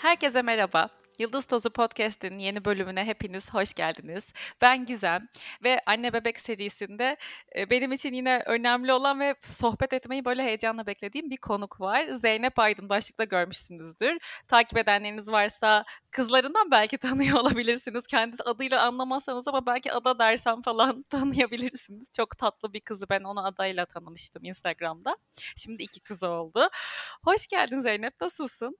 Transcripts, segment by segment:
Herkese merhaba. Yıldız Tozu Podcast'in yeni bölümüne hepiniz hoş geldiniz. Ben Gizem ve Anne Bebek serisinde e, benim için yine önemli olan ve sohbet etmeyi böyle heyecanla beklediğim bir konuk var. Zeynep Aydın başlıkta görmüşsünüzdür. Takip edenleriniz varsa kızlarından belki tanıyor olabilirsiniz. Kendisi adıyla anlamazsanız ama belki Ada dersem falan tanıyabilirsiniz. Çok tatlı bir kızı ben onu adayla tanımıştım Instagram'da. Şimdi iki kızı oldu. Hoş geldin Zeynep, nasılsın?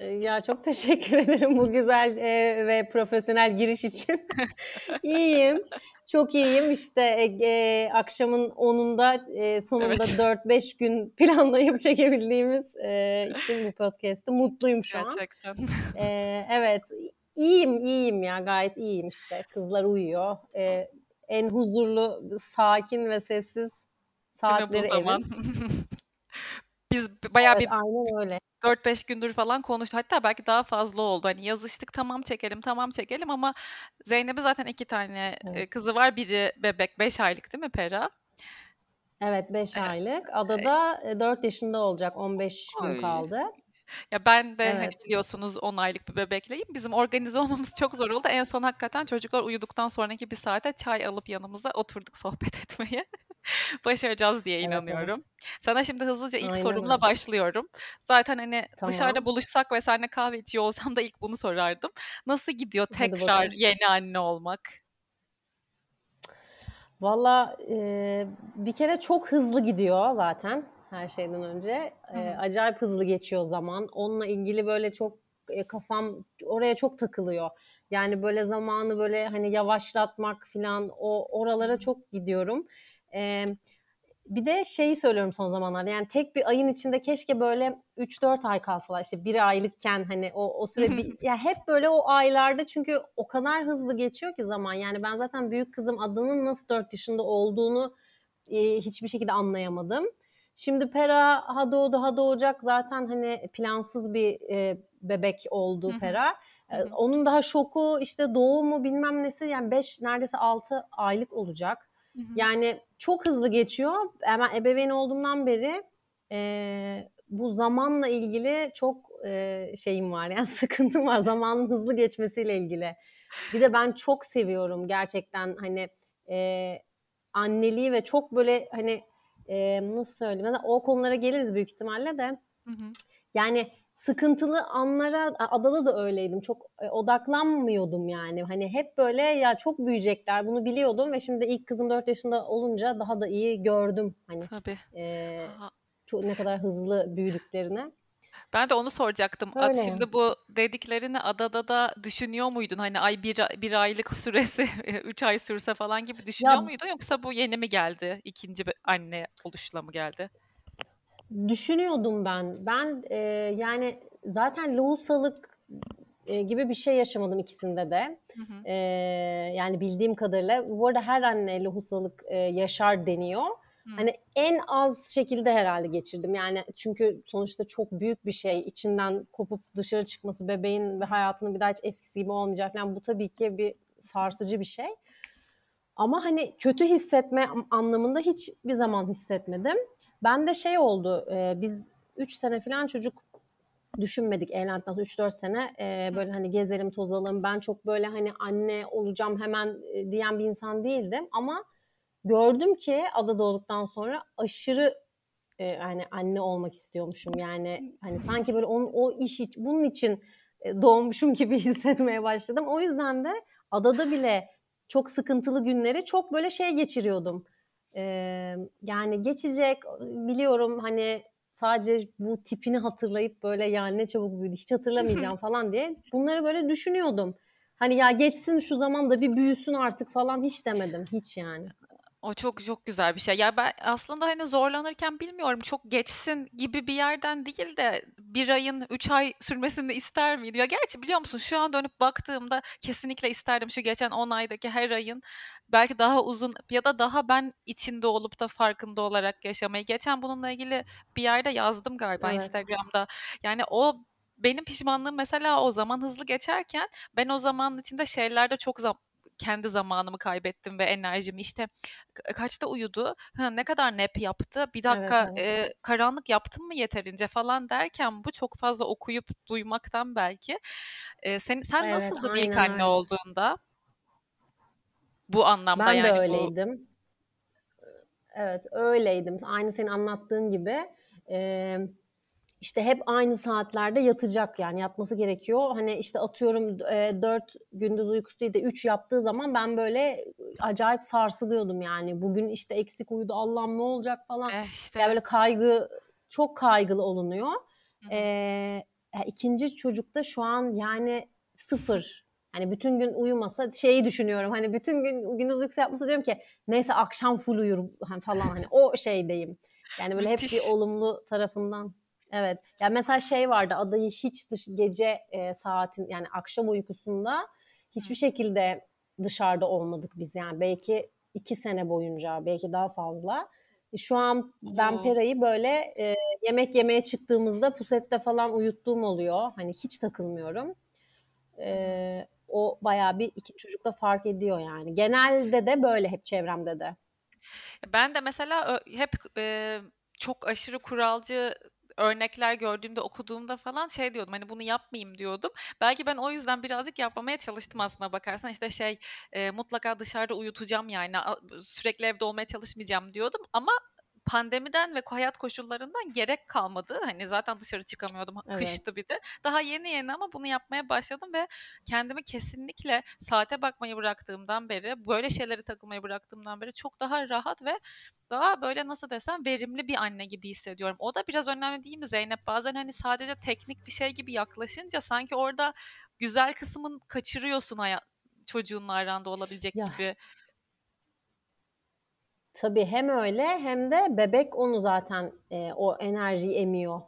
Ee, ya çok teşekkür ederim bu güzel e, ve profesyonel giriş için. İyiyim, Çok iyiyim. İşte e, e, akşamın 10'unda e, sonunda evet. 4-5 gün planlayıp çekebildiğimiz e, için bu podcast'ı mutluyum şu Gerçekten. an. Gerçekten. E, evet. İyiyim, iyiyim ya. Gayet iyiyim işte. Kızlar uyuyor. E, en huzurlu, sakin ve sessiz saatleri zaman? Biz bayağı evet, bir aynen öyle. 4-5 gündür falan konuştuk. Hatta belki daha fazla oldu. Hani yazıştık tamam çekelim tamam çekelim ama Zeynep'in zaten iki tane evet. kızı var. Biri bebek 5 aylık değil mi Pera? Evet 5 evet. aylık. Ada da 4 yaşında olacak. 15 Ay. gün kaldı. Ya ben de hani evet. hani biliyorsunuz 10 aylık bir bebekleyim. Bizim organize olmamız çok zor oldu. En son hakikaten çocuklar uyuduktan sonraki bir saate çay alıp yanımıza oturduk sohbet etmeye. Başaracağız diye inanıyorum. Evet. Sana şimdi hızlıca ilk Aynen sorumla öyle. başlıyorum. Zaten hani tamam. dışarıda buluşsak ve seninle kahve içiyor olsam da ilk bunu sorardım. Nasıl gidiyor tekrar yeni anne olmak? Valla e, bir kere çok hızlı gidiyor zaten her şeyden önce. E, acayip hızlı geçiyor zaman. Onunla ilgili böyle çok e, kafam oraya çok takılıyor. Yani böyle zamanı böyle hani yavaşlatmak falan o oralara çok gidiyorum. E, bir de şeyi söylüyorum son zamanlarda yani tek bir ayın içinde keşke böyle 3-4 ay kalsalar işte bir aylıkken hani o, o süre bir, ya hep böyle o aylarda çünkü o kadar hızlı geçiyor ki zaman yani ben zaten büyük kızım adının nasıl 4 yaşında olduğunu e, hiçbir şekilde anlayamadım. Şimdi Pera ha doğdu ha doğacak zaten hani plansız bir e, bebek oldu Pera. E, onun daha şoku işte doğumu bilmem nesi yani 5 neredeyse 6 aylık olacak. Yani çok hızlı geçiyor. Ben ebeveyn olduğumdan beri e, bu zamanla ilgili çok e, şeyim var yani sıkıntım var zamanın hızlı geçmesiyle ilgili. Bir de ben çok seviyorum gerçekten hani e, anneliği ve çok böyle hani e, nasıl söyleyeyim o konulara geliriz büyük ihtimalle de. Hı hı. Yani sıkıntılı anlara adada da öyleydim. Çok e, odaklanmıyordum yani. Hani hep böyle ya çok büyüyecekler bunu biliyordum ve şimdi ilk kızım 4 yaşında olunca daha da iyi gördüm. Hani Tabii. E, çok ne kadar hızlı büyüdüklerini. Ben de onu soracaktım. Öyle. Şimdi bu dediklerini adada da düşünüyor muydun? Hani ay bir, bir aylık süresi, üç ay sürse falan gibi düşünüyor ya, muydun? Yoksa bu yeni mi geldi? İkinci anne oluşla mı geldi? Düşünüyordum ben. Ben e, yani zaten lohusalık e, gibi bir şey yaşamadım ikisinde de. Hı hı. E, yani bildiğim kadarıyla. Bu arada her anne lohusalık e, yaşar deniyor. Hı. Hani en az şekilde herhalde geçirdim. Yani çünkü sonuçta çok büyük bir şey. içinden kopup dışarı çıkması bebeğin ve hayatının bir daha hiç eskisi gibi olmayacak falan. Bu tabii ki bir sarsıcı bir şey. Ama hani kötü hissetme anlamında hiç bir zaman hissetmedim. Ben de şey oldu, e, biz 3 sene falan çocuk düşünmedik evlendikten sonra 3-4 sene e, böyle hani gezelim tozalım ben çok böyle hani anne olacağım hemen e, diyen bir insan değildim ama gördüm ki adada olduktan sonra aşırı e, yani anne olmak istiyormuşum yani hani sanki böyle onun, o iş bunun için e, doğmuşum gibi hissetmeye başladım o yüzden de adada bile çok sıkıntılı günleri çok böyle şey geçiriyordum ee, yani geçecek biliyorum hani sadece bu tipini hatırlayıp böyle yani ne çabuk büyüdü hiç hatırlamayacağım falan diye bunları böyle düşünüyordum. Hani ya geçsin şu zaman da bir büyüsün artık falan hiç demedim hiç yani. O çok çok güzel bir şey. Ya ben aslında hani zorlanırken bilmiyorum çok geçsin gibi bir yerden değil de bir ayın üç ay sürmesini ister miydim? Ya gerçi biliyor musun şu an dönüp baktığımda kesinlikle isterdim şu geçen 10 aydaki her ayın belki daha uzun ya da daha ben içinde olup da farkında olarak yaşamayı. Geçen bununla ilgili bir yerde yazdım galiba evet. Instagram'da. Yani o benim pişmanlığım mesela o zaman hızlı geçerken ben o zamanın içinde şeylerde çok zam kendi zamanımı kaybettim ve enerjimi. İşte kaçta uyudu? Ha, ne kadar nap yaptı? Bir dakika Evet, evet. e, karanlık yaptım mı yeterince falan derken bu çok fazla okuyup duymaktan belki. E, sen sen Evet, nasıldın ilk aynen anne öyle. olduğunda? Bu anlamda Ben de yani bu. öyleydim. Evet, öyleydim. Aynı senin anlattığın gibi. Ee, işte hep aynı saatlerde yatacak yani yatması gerekiyor. Hani işte atıyorum e, 4 gündüz uykusu değil de 3 yaptığı zaman ben böyle acayip sarsılıyordum yani. Bugün işte eksik uyudu Allah'ım ne olacak falan. Ya işte. böyle kaygı çok kaygılı olunuyor. Hı. Ee, ikinci çocukta şu an yani sıfır. Hani bütün gün uyumasa şeyi düşünüyorum. Hani bütün gün gündüz uykusu yapmasa diyorum ki neyse akşam full uyur hani falan hani o şeydeyim. Yani böyle hep bir olumlu tarafından. Evet. Ya mesela şey vardı adayı hiç dış, gece e, saatin yani akşam uykusunda hiçbir şekilde dışarıda olmadık biz yani belki iki sene boyunca belki daha fazla. E, Şu an ben. Pera'yı böyle e, yemek yemeye çıktığımızda pusette falan uyuttuğum oluyor. Hani hiç takılmıyorum. E, o bayağı bir iki çocukta fark ediyor yani. Genelde de böyle hep çevremde de. Ben de mesela hep e, çok aşırı kuralcı örnekler gördüğümde okuduğumda falan şey diyordum hani bunu yapmayayım diyordum. Belki ben o yüzden birazcık yapmamaya çalıştım aslına bakarsan işte şey e, mutlaka dışarıda uyutacağım yani sürekli evde olmaya çalışmayacağım diyordum ama pandemiden ve hayat koşullarından gerek kalmadı. Hani zaten dışarı çıkamıyordum. Evet. Kıştı bir de. Daha yeni yeni ama bunu yapmaya başladım ve kendimi kesinlikle saate bakmayı bıraktığımdan beri, böyle şeyleri takılmayı bıraktığımdan beri çok daha rahat ve daha böyle nasıl desem verimli bir anne gibi hissediyorum. O da biraz önemli değil mi Zeynep? Bazen hani sadece teknik bir şey gibi yaklaşınca sanki orada güzel kısmın kaçırıyorsun hayat çocuğunla aranda olabilecek Ya gibi. Tabii hem öyle hem de bebek onu zaten e, o enerjiyi emiyor.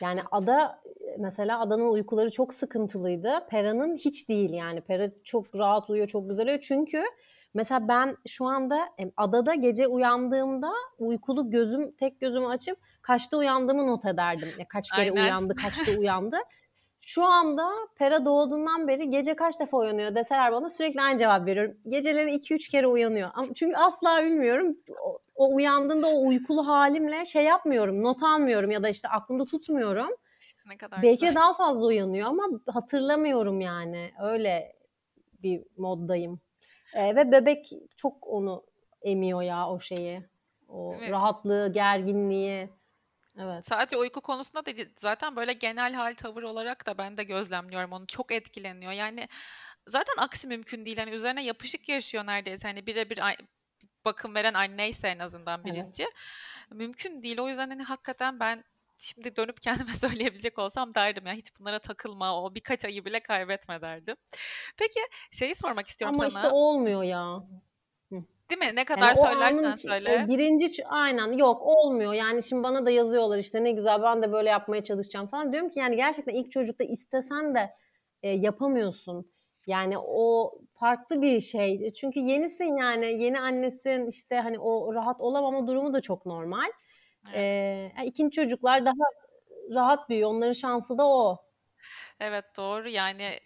Yani. Ada mesela Adanın uykuları çok sıkıntılıydı. Pera'nın hiç değil yani. Pera çok rahat uyuyor, çok güzel uyuyor. Çünkü mesela ben şu anda em, Adada gece uyandığımda uykulu gözüm, tek gözümü açıp kaçta uyandığımı not ederdim. Ya kaç kere Aynen. uyandı, kaçta uyandı. Şu anda Pera doğduğundan beri gece kaç defa uyanıyor deseler bana sürekli aynı cevap veriyorum. Geceleri 2-3 kere uyanıyor. Ama çünkü asla bilmiyorum. O, o uyandığında o uykulu halimle şey yapmıyorum, not almıyorum ya da işte aklımda tutmuyorum. Ne kadar Belki güzel. daha fazla uyanıyor ama hatırlamıyorum yani. Öyle bir moddayım. Ee, ve bebek çok onu emiyor ya o şeyi. O mi? rahatlığı, gerginliği. Evet. Sadece uyku konusunda da değil, zaten böyle genel hal tavır olarak da ben de gözlemliyorum onu. Çok etkileniyor. Yani zaten aksi mümkün değil. Hani üzerine yapışık yaşıyor neredeyse. Hani birebir bakım veren anneyse en azından Evet. birinci. Mümkün değil. O yüzden hani hakikaten ben şimdi dönüp kendime söyleyebilecek olsam derdim ya hiç bunlara takılma o birkaç ayı bile kaybetme derdim. Peki şeyi sormak istiyorum Ama sana. işte olmuyor ya. Değil mi? Ne Yani kadar o söylersen söyle. o birinci aynen yok olmuyor. Yani şimdi bana da yazıyorlar işte ne güzel ben de böyle yapmaya çalışacağım falan. Diyorum ki yani gerçekten ilk çocukta istesen de e, yapamıyorsun. Yani o farklı bir şey. Çünkü yenisin yani yeni annesin işte hani o rahat olamama durumu da çok normal. Evet. Ee, ikinci çocuklar daha rahat büyüyor. Onların şansı da o. Evet doğru yani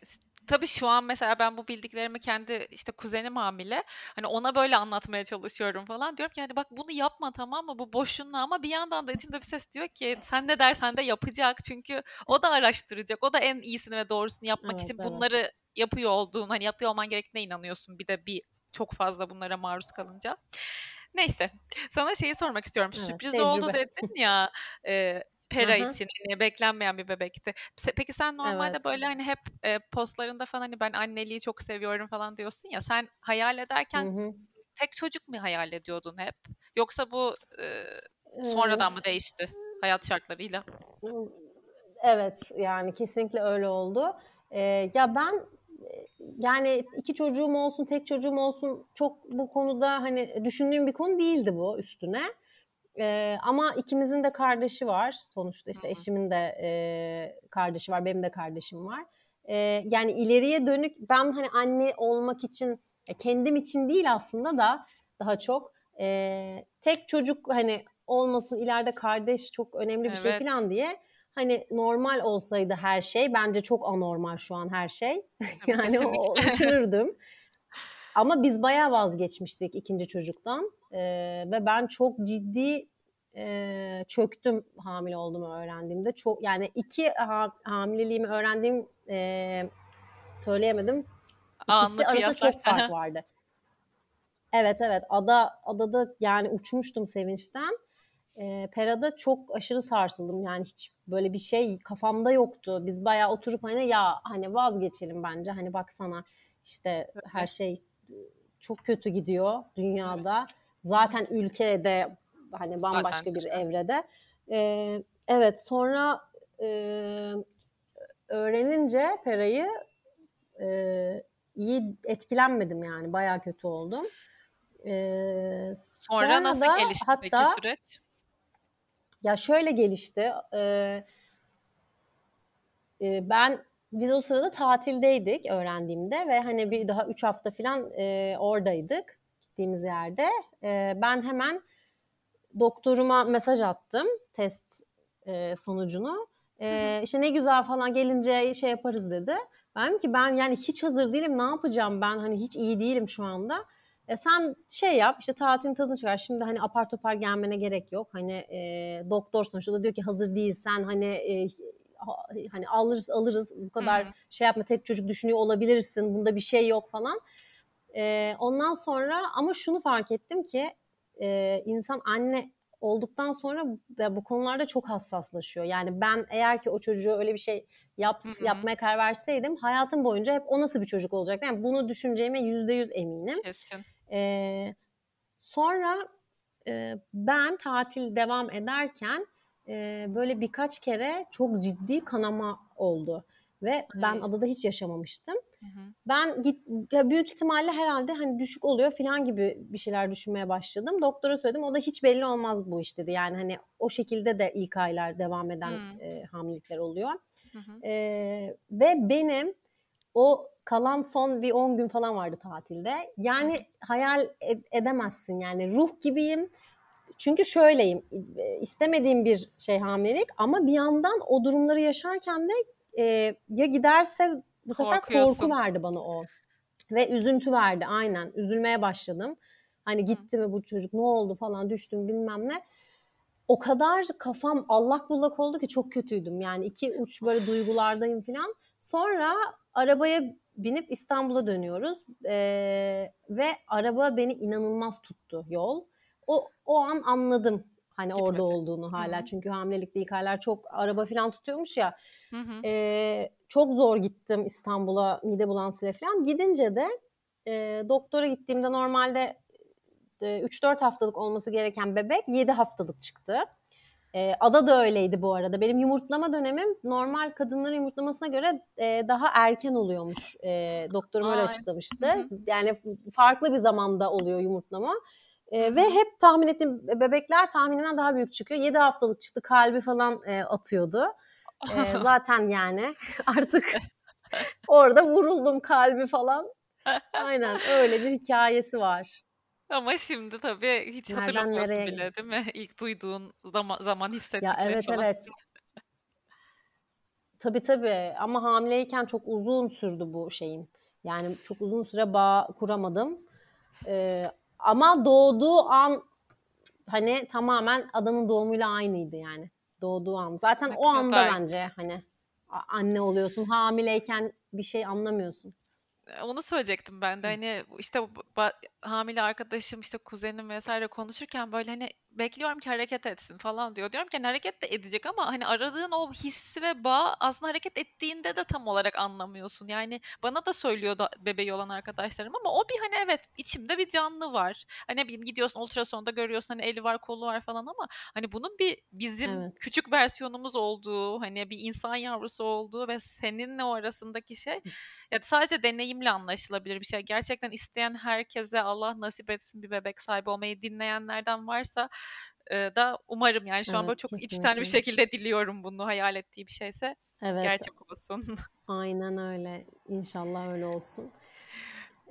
tabii şu an mesela ben bu bildiklerimi kendi işte kuzenim hamile hani ona böyle anlatmaya çalışıyorum falan diyorum ki hani bak bunu yapma tamam mı bu boşuna ama bir yandan da içimde bir ses diyor ki sen ne dersen de yapacak çünkü o da araştıracak o da en iyisini ve doğrusunu yapmak Evet, için evet. bunları yapıyor olduğun hani yapıyor olman gerektiğine inanıyorsun bir de bir çok fazla bunlara maruz kalınca. Neyse sana şeyi sormak istiyorum Evet, sürpriz oldu tecrübe. dedin ya e, Pera Aha. için hani beklenmeyen bir bebekti. Peki sen normalde Evet. böyle hani hep e, postlarında falan hani ben anneliği çok seviyorum falan diyorsun ya sen hayal ederken hı. tek çocuk mu hayal ediyordun hep? Yoksa bu e, sonradan mı değişti hayat şartlarıyla? Evet yani kesinlikle öyle oldu. Ee, ya ben e, yani iki çocuğum olsun tek çocuğum olsun çok bu konuda hani düşündüğüm bir konu değildi bu üstüne. Ee, ama ikimizin de kardeşi var sonuçta işte eşimin de e, kardeşi var benim de kardeşim var. Ee, yani ileriye dönük ben hani anne olmak için kendim için değil aslında da daha çok e, tek çocuk hani olmasın ileride kardeş çok önemli bir şey Evet. falan diye hani normal olsaydı her şey bence çok anormal şu an her şey yani o kesinlikle. düşünürdüm Ama biz bayağı vazgeçmiştik ikinci çocuktan e, ve ben çok ciddi e, çöktüm hamile olduğumu öğrendiğimde. Çok yani iki ha, hamileliğimi öğrendiğim e, söyleyemedim. İkisi arasında çok fark vardı. Evet evet ada adada yani uçmuştum sevinçten. E, Pera'da çok aşırı sarsıldım yani hiç böyle bir şey kafamda yoktu. Biz bayağı oturup hani ya hani vazgeçelim bence hani baksana işte her şey çok kötü gidiyor dünyada. Zaten ülkede hani bambaşka Zaten. bir evrede. Ee, evet sonra e, öğrenince Pera'yı e, iyi etkilenmedim yani bayağı kötü oldum. Ee, sonra, sonra nasıl da, gelişti hatta, peki süreç? Ya şöyle gelişti. E, e, ben biz o sırada tatildeydik öğrendiğimde ve hani bir daha üç hafta falan e, oradaydık gittiğimiz yerde. E, ben hemen doktoruma mesaj attım test e, sonucunu. E, işte ne güzel falan gelince şey yaparız dedi. Ben ki ben yani hiç hazır değilim ne yapacağım ben hani hiç iyi değilim şu anda. E sen şey yap işte tatilin tadını çıkar. Şimdi hani apar topar gelmene gerek yok. Hani e, doktor sonuçta da diyor ki hazır değilsen hani e, hani alırız alırız bu kadar Hı-hı. şey yapma tek çocuk düşünüyor olabilirsin. Bunda bir şey yok falan. E, ondan sonra ama şunu fark ettim ki e, insan anne olduktan sonra bu konularda çok hassaslaşıyor. Yani ben eğer ki o çocuğu öyle bir şey yap, yapmaya karar verseydim hayatım boyunca hep o nasıl bir çocuk olacak? Yani bunu düşüneceğime yüzde yüz eminim. Kesin. E, sonra e, ben tatil devam ederken e, böyle birkaç kere çok ciddi kanama oldu ve ben adada hiç yaşamamıştım. Hı hı. Ben git büyük ihtimalle herhalde hani düşük oluyor falan gibi bir şeyler düşünmeye başladım. Doktora söyledim. O da hiç belli olmaz bu iş dedi. Yani hani o şekilde de ilk aylar devam eden e, hamilelikler oluyor. Hı hı. E, ve benim o kalan son bir 10 gün falan vardı tatilde. Yani hayal edemezsin yani ruh gibiyim. Çünkü şöyleyim istemediğim bir şey hamilelik ama bir yandan o durumları yaşarken de e, ya giderse bu sefer korku verdi bana o. Ve üzüntü verdi aynen. Üzülmeye başladım. Hani gitti mi bu çocuk ne oldu falan düştüm bilmem ne. O kadar kafam allak bullak oldu ki çok kötüydüm. Yani iki uç böyle duygulardayım falan. Sonra arabaya binip İstanbul'a dönüyoruz ee, ve araba beni inanılmaz tuttu yol. O o an anladım hani Gitmedi. orada olduğunu hala. Hı-hı. Çünkü hamilelikte ilk aylar çok araba falan tutuyormuş ya. E, çok zor gittim İstanbul'a mide bulantısıyla falan. Gidince de e, doktora gittiğimde normalde e, 3-4 haftalık olması gereken bebek 7 haftalık çıktı. E, Ada da öyleydi bu arada. Benim yumurtlama dönemim normal kadınların yumurtlamasına göre e, daha erken oluyormuş. E, doktorum öyle açıklamıştı. Hı hı. Yani farklı bir zamanda oluyor yumurtlama. E, ve hep tahmin ettiğim bebekler tahminimden daha büyük çıkıyor. 7 haftalık çıktı kalbi falan e, atıyordu. E, zaten yani artık orada vuruldum kalbi falan. Aynen öyle bir hikayesi var. Ama şimdi tabii hiç Nereden hatırlamıyorsun nereye? bile değil mi? İlk duyduğun zaman, zaman hissettikleri Ya evet falan. evet. Tabii tabii ama hamileyken çok uzun sürdü bu şeyim. Yani çok uzun süre bağ kuramadım. Ee, ama doğduğu an hani tamamen adanın doğumuyla aynıydı yani. Doğduğu an. Zaten o anda bence hani anne oluyorsun. Hamileyken bir şey anlamıyorsun onu söyleyecektim ben de hani işte hamile arkadaşım işte kuzenim vesaire konuşurken böyle hani bekliyorum ki hareket etsin falan diyor. Diyorum ki hani hareket de edecek ama hani aradığın o hissi ve bağ aslında hareket ettiğinde de tam olarak anlamıyorsun. Yani bana da söylüyor da bebeği olan arkadaşlarım ama o bir hani evet içimde bir canlı var. Hani ne bileyim gidiyorsun ultrasonda görüyorsun hani eli var kolu var falan ama hani bunun bir bizim evet. küçük versiyonumuz olduğu hani bir insan yavrusu olduğu ve seninle o arasındaki şey ya sadece deneyimle anlaşılabilir bir şey. Gerçekten isteyen herkese Allah nasip etsin bir bebek sahibi olmayı dinleyenlerden varsa da umarım yani şu evet, an böyle çok kesinlikle. içten bir şekilde diliyorum bunu hayal ettiği bir şeyse evet. gerçek olsun. Aynen öyle. İnşallah öyle olsun.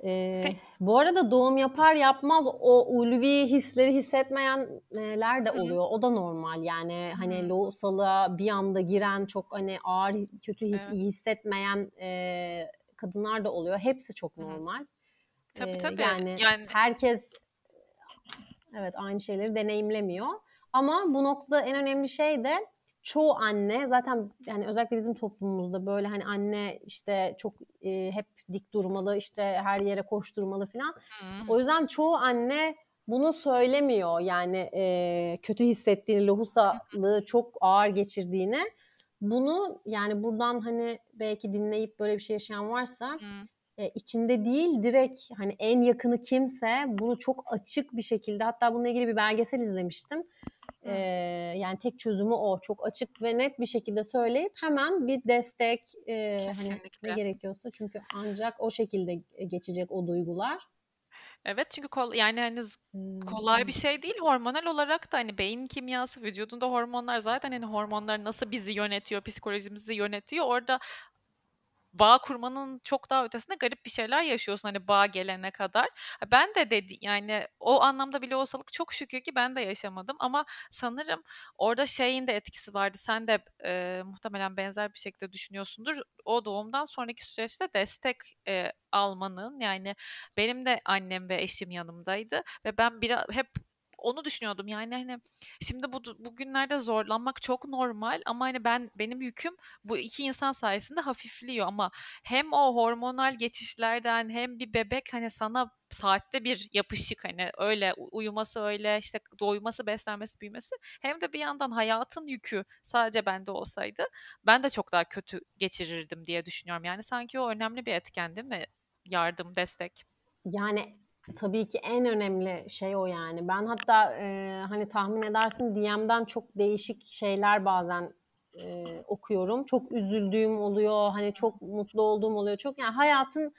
Ee, bu arada doğum yapar yapmaz o ulvi hisleri hissetmeyenler de oluyor. Hı-hı. O da normal yani hani Hı-hı. lohusalığa bir anda giren çok hani ağır kötü his, evet. iyi hissetmeyen e, kadınlar da oluyor. Hepsi çok normal. Tabii Ee, tabii. yani, Yani herkes evet aynı şeyleri deneyimlemiyor. Ama bu noktada en önemli şey de çoğu anne zaten yani özellikle bizim toplumumuzda böyle hani anne işte çok e, hep dik durmalı işte her yere koşturmalı falan. Hıı. O yüzden çoğu anne bunu söylemiyor yani e, kötü hissettiğini, lohusalığı çok ağır geçirdiğini. Bunu yani buradan hani belki dinleyip böyle bir şey yaşayan varsa Hıı. E, içinde değil direkt hani en yakını kimse bunu çok açık bir şekilde hatta bununla ilgili bir belgesel izlemiştim. E, yani tek çözümü o çok açık ve net bir şekilde söyleyip hemen bir destek e, hani ne gerekiyorsa çünkü ancak o şekilde geçecek o duygular. Evet çünkü kol yani hani kolay bir şey değil. Hormonal olarak da hani beyin kimyası, vücudunda hormonlar zaten hani hormonlar nasıl bizi yönetiyor, psikolojimizi yönetiyor. Orada bağ kurmanın çok daha ötesinde garip bir şeyler yaşıyorsun hani bağ gelene kadar. Ben de dedi yani o anlamda bile olsalık çok şükür ki ben de yaşamadım ama sanırım orada şeyin de etkisi vardı. Sen de eee, muhtemelen benzer bir şekilde düşünüyorsundur. O doğumdan sonraki süreçte destek eee, almanın yani benim de annem ve eşim yanımdaydı ve ben biraz hep onu düşünüyordum yani hani şimdi bu bugünlerde zorlanmak çok normal ama hani ben benim yüküm bu iki insan sayesinde hafifliyor ama hem o hormonal geçişlerden hem bir bebek hani sana saatte bir yapışık hani öyle uyuması öyle işte doyması beslenmesi büyümesi hem de bir yandan hayatın yükü sadece bende olsaydı ben de çok daha kötü geçirirdim diye düşünüyorum. Yani sanki o önemli bir etken değil mi? Yardım, destek. Yani tabii ki en önemli şey o yani. Ben hatta e, hani tahmin edersin DM'den çok değişik şeyler bazen e, okuyorum. Çok üzüldüğüm oluyor. Hani çok mutlu olduğum oluyor. Çok yani hayatın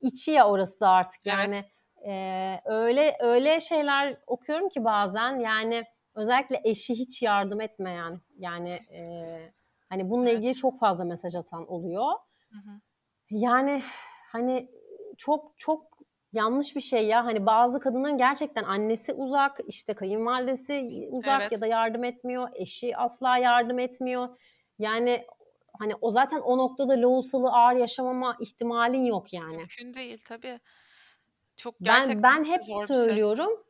içi ya orası da artık. Evet. Yani e, öyle öyle şeyler okuyorum ki bazen yani özellikle eşi hiç yardım etmeyen yani e, hani bununla Evet. ilgili çok fazla mesaj atan oluyor. Hı hı. Yani hani çok çok yanlış bir şey ya. Hani bazı kadının gerçekten annesi uzak, işte kayınvalidesi uzak Evet. ya da yardım etmiyor, eşi asla yardım etmiyor. Yani hani o zaten o noktada lohusalı ağır yaşamama ihtimalin yok yani. Mümkün değil tabii. Çok Ben gerçekten ben hep zor şey. söylüyorum.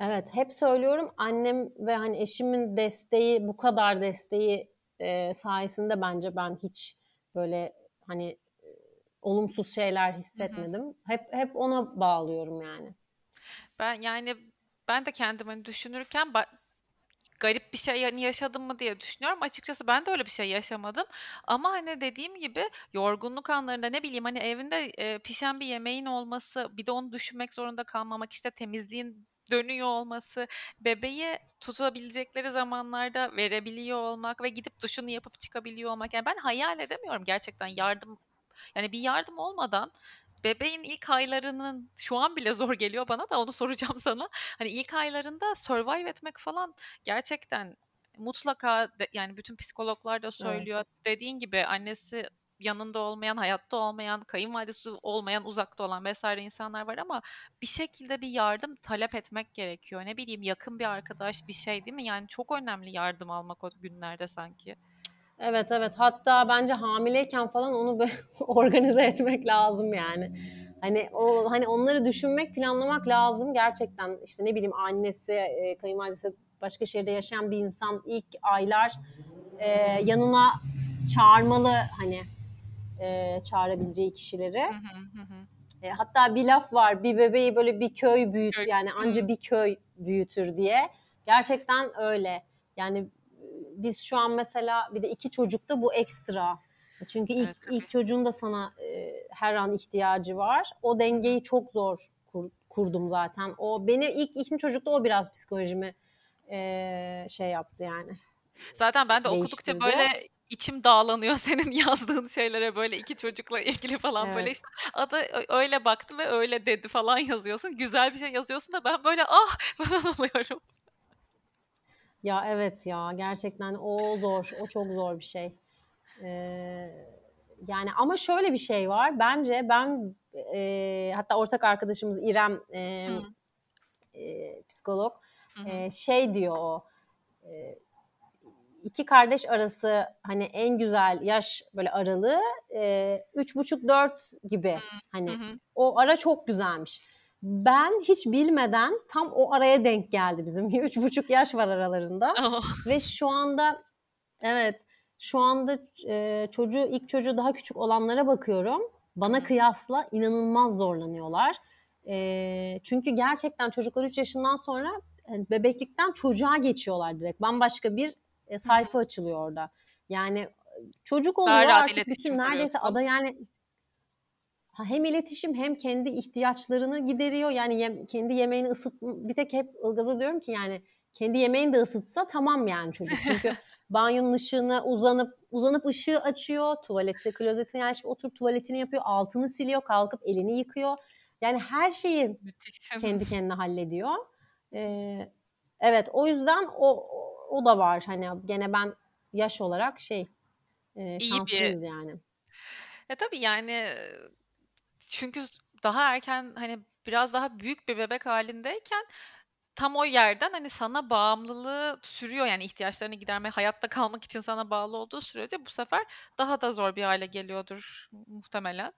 Evet, hep söylüyorum. Annem ve hani eşimin desteği, bu kadar desteği e, sayesinde bence ben hiç böyle hani olumsuz şeyler Hı hı. hissetmedim. Hep hep ona bağlıyorum yani. Ben yani ben de kendimi hani düşünürken ba- garip bir şey yaşadım mı diye düşünüyorum. Açıkçası ben de öyle bir şey yaşamadım. Ama hani dediğim gibi yorgunluk anlarında ne bileyim hani evinde e, pişen bir yemeğin olması, bir de onu düşünmek zorunda kalmamak, işte temizliğin dönüyor olması, bebeği tutabilecekleri zamanlarda verebiliyor olmak ve gidip duşunu yapıp çıkabiliyor olmak. Yani ben hayal edemiyorum gerçekten yardım yani bir yardım olmadan bebeğin ilk aylarının şu an bile zor geliyor bana da onu soracağım sana. Hani ilk aylarında survive etmek falan gerçekten mutlaka de- yani bütün psikologlar da Evet. söylüyor. Dediğin gibi annesi yanında olmayan, hayatta olmayan, kayınvalidesi olmayan, uzakta olan vesaire insanlar var ama bir şekilde bir yardım talep etmek gerekiyor. Ne bileyim yakın bir arkadaş bir şey değil mi? Yani çok önemli yardım almak o günlerde sanki. Evet evet. Hatta bence hamileyken falan onu organize etmek lazım yani. Hani o hani onları düşünmek, planlamak lazım gerçekten. İşte ne bileyim annesi, e, kayınvalidesi başka şehirde yaşayan bir insan ilk aylar e, yanına çağırmalı hani e, çağırabileceği kişileri. Hı hı hı hı. E, hatta bir laf var bir bebeği böyle bir köy büyüt Köy. yani anca bir köy büyütür diye. Gerçekten öyle. Yani biz şu an mesela bir de iki çocukta bu ekstra. Çünkü ilk Evet, tabii. ilk çocuğun da sana e, her an ihtiyacı var. O dengeyi çok zor kur- kurdum zaten. O beni ilk ikinci çocukta o biraz psikolojimi e, şey yaptı yani. Zaten ben de okudukça Değiştirdi. böyle içim dağlanıyor senin yazdığın şeylere böyle iki çocukla ilgili falan böyle Evet. işte adı ö- öyle baktı ve öyle dedi falan yazıyorsun. Güzel bir şey yazıyorsun da ben böyle ah falan oluyorum. Ya evet ya gerçekten o zor. O çok zor bir şey. Ee, yani ama şöyle bir şey var. Bence ben e, hatta ortak arkadaşımız İrem e, Hı, e, psikolog hı e, şey diyor o e, iki kardeş arası hani en güzel yaş böyle aralığı e, üç buçuk dört gibi hani Hı hı. o ara çok güzelmiş. Ben hiç bilmeden tam o araya denk geldi bizim. Üç buçuk yaş var aralarında. Oh. Ve şu anda evet şu anda e, çocuğu ilk çocuğu daha küçük olanlara bakıyorum. Bana kıyasla inanılmaz zorlanıyorlar. E, çünkü gerçekten çocuklar 3 yaşından sonra yani bebeklikten çocuğa geçiyorlar direkt. Bambaşka bir e, sayfa açılıyor orada. Yani çocuk oluyor Daha artık bütün neredeyse ada yani hem iletişim hem kendi ihtiyaçlarını gideriyor. Yani yem- kendi yemeğini ısıt bir tek hep Ilgaz'a diyorum ki yani kendi yemeğini de ısıtsa tamam yani çocuk. Çünkü banyonun ışığını uzanıp uzanıp ışığı açıyor. Tuvaleti, klozetin yani şimdi oturup tuvaletini yapıyor. Altını siliyor, kalkıp elini yıkıyor. Yani her şeyi Müthiş. kendi kendine hallediyor. Ee, evet o yüzden o o da var. Hani gene ben yaş olarak şey e, İyi bir- şanslıyız yani. Ya tabii yani çünkü daha erken hani biraz daha büyük bir bebek halindeyken tam o yerden hani sana bağımlılığı sürüyor yani ihtiyaçlarını gidermeye hayatta kalmak için sana bağlı olduğu sürece bu sefer daha da zor bir hale geliyordur muhtemelen.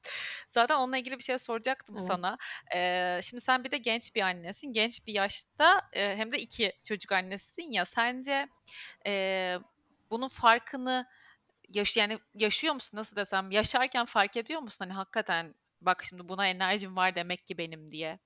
Zaten onunla ilgili bir şey soracaktım Evet. sana. Ee, şimdi sen bir de genç bir annesin. Genç bir yaşta e, hem de iki çocuk annesisin ya. Sence e, bunun farkını yaş yani yaşıyor musun nasıl desem yaşarken fark ediyor musun hani hakikaten bak şimdi buna enerjim var demek ki benim diye.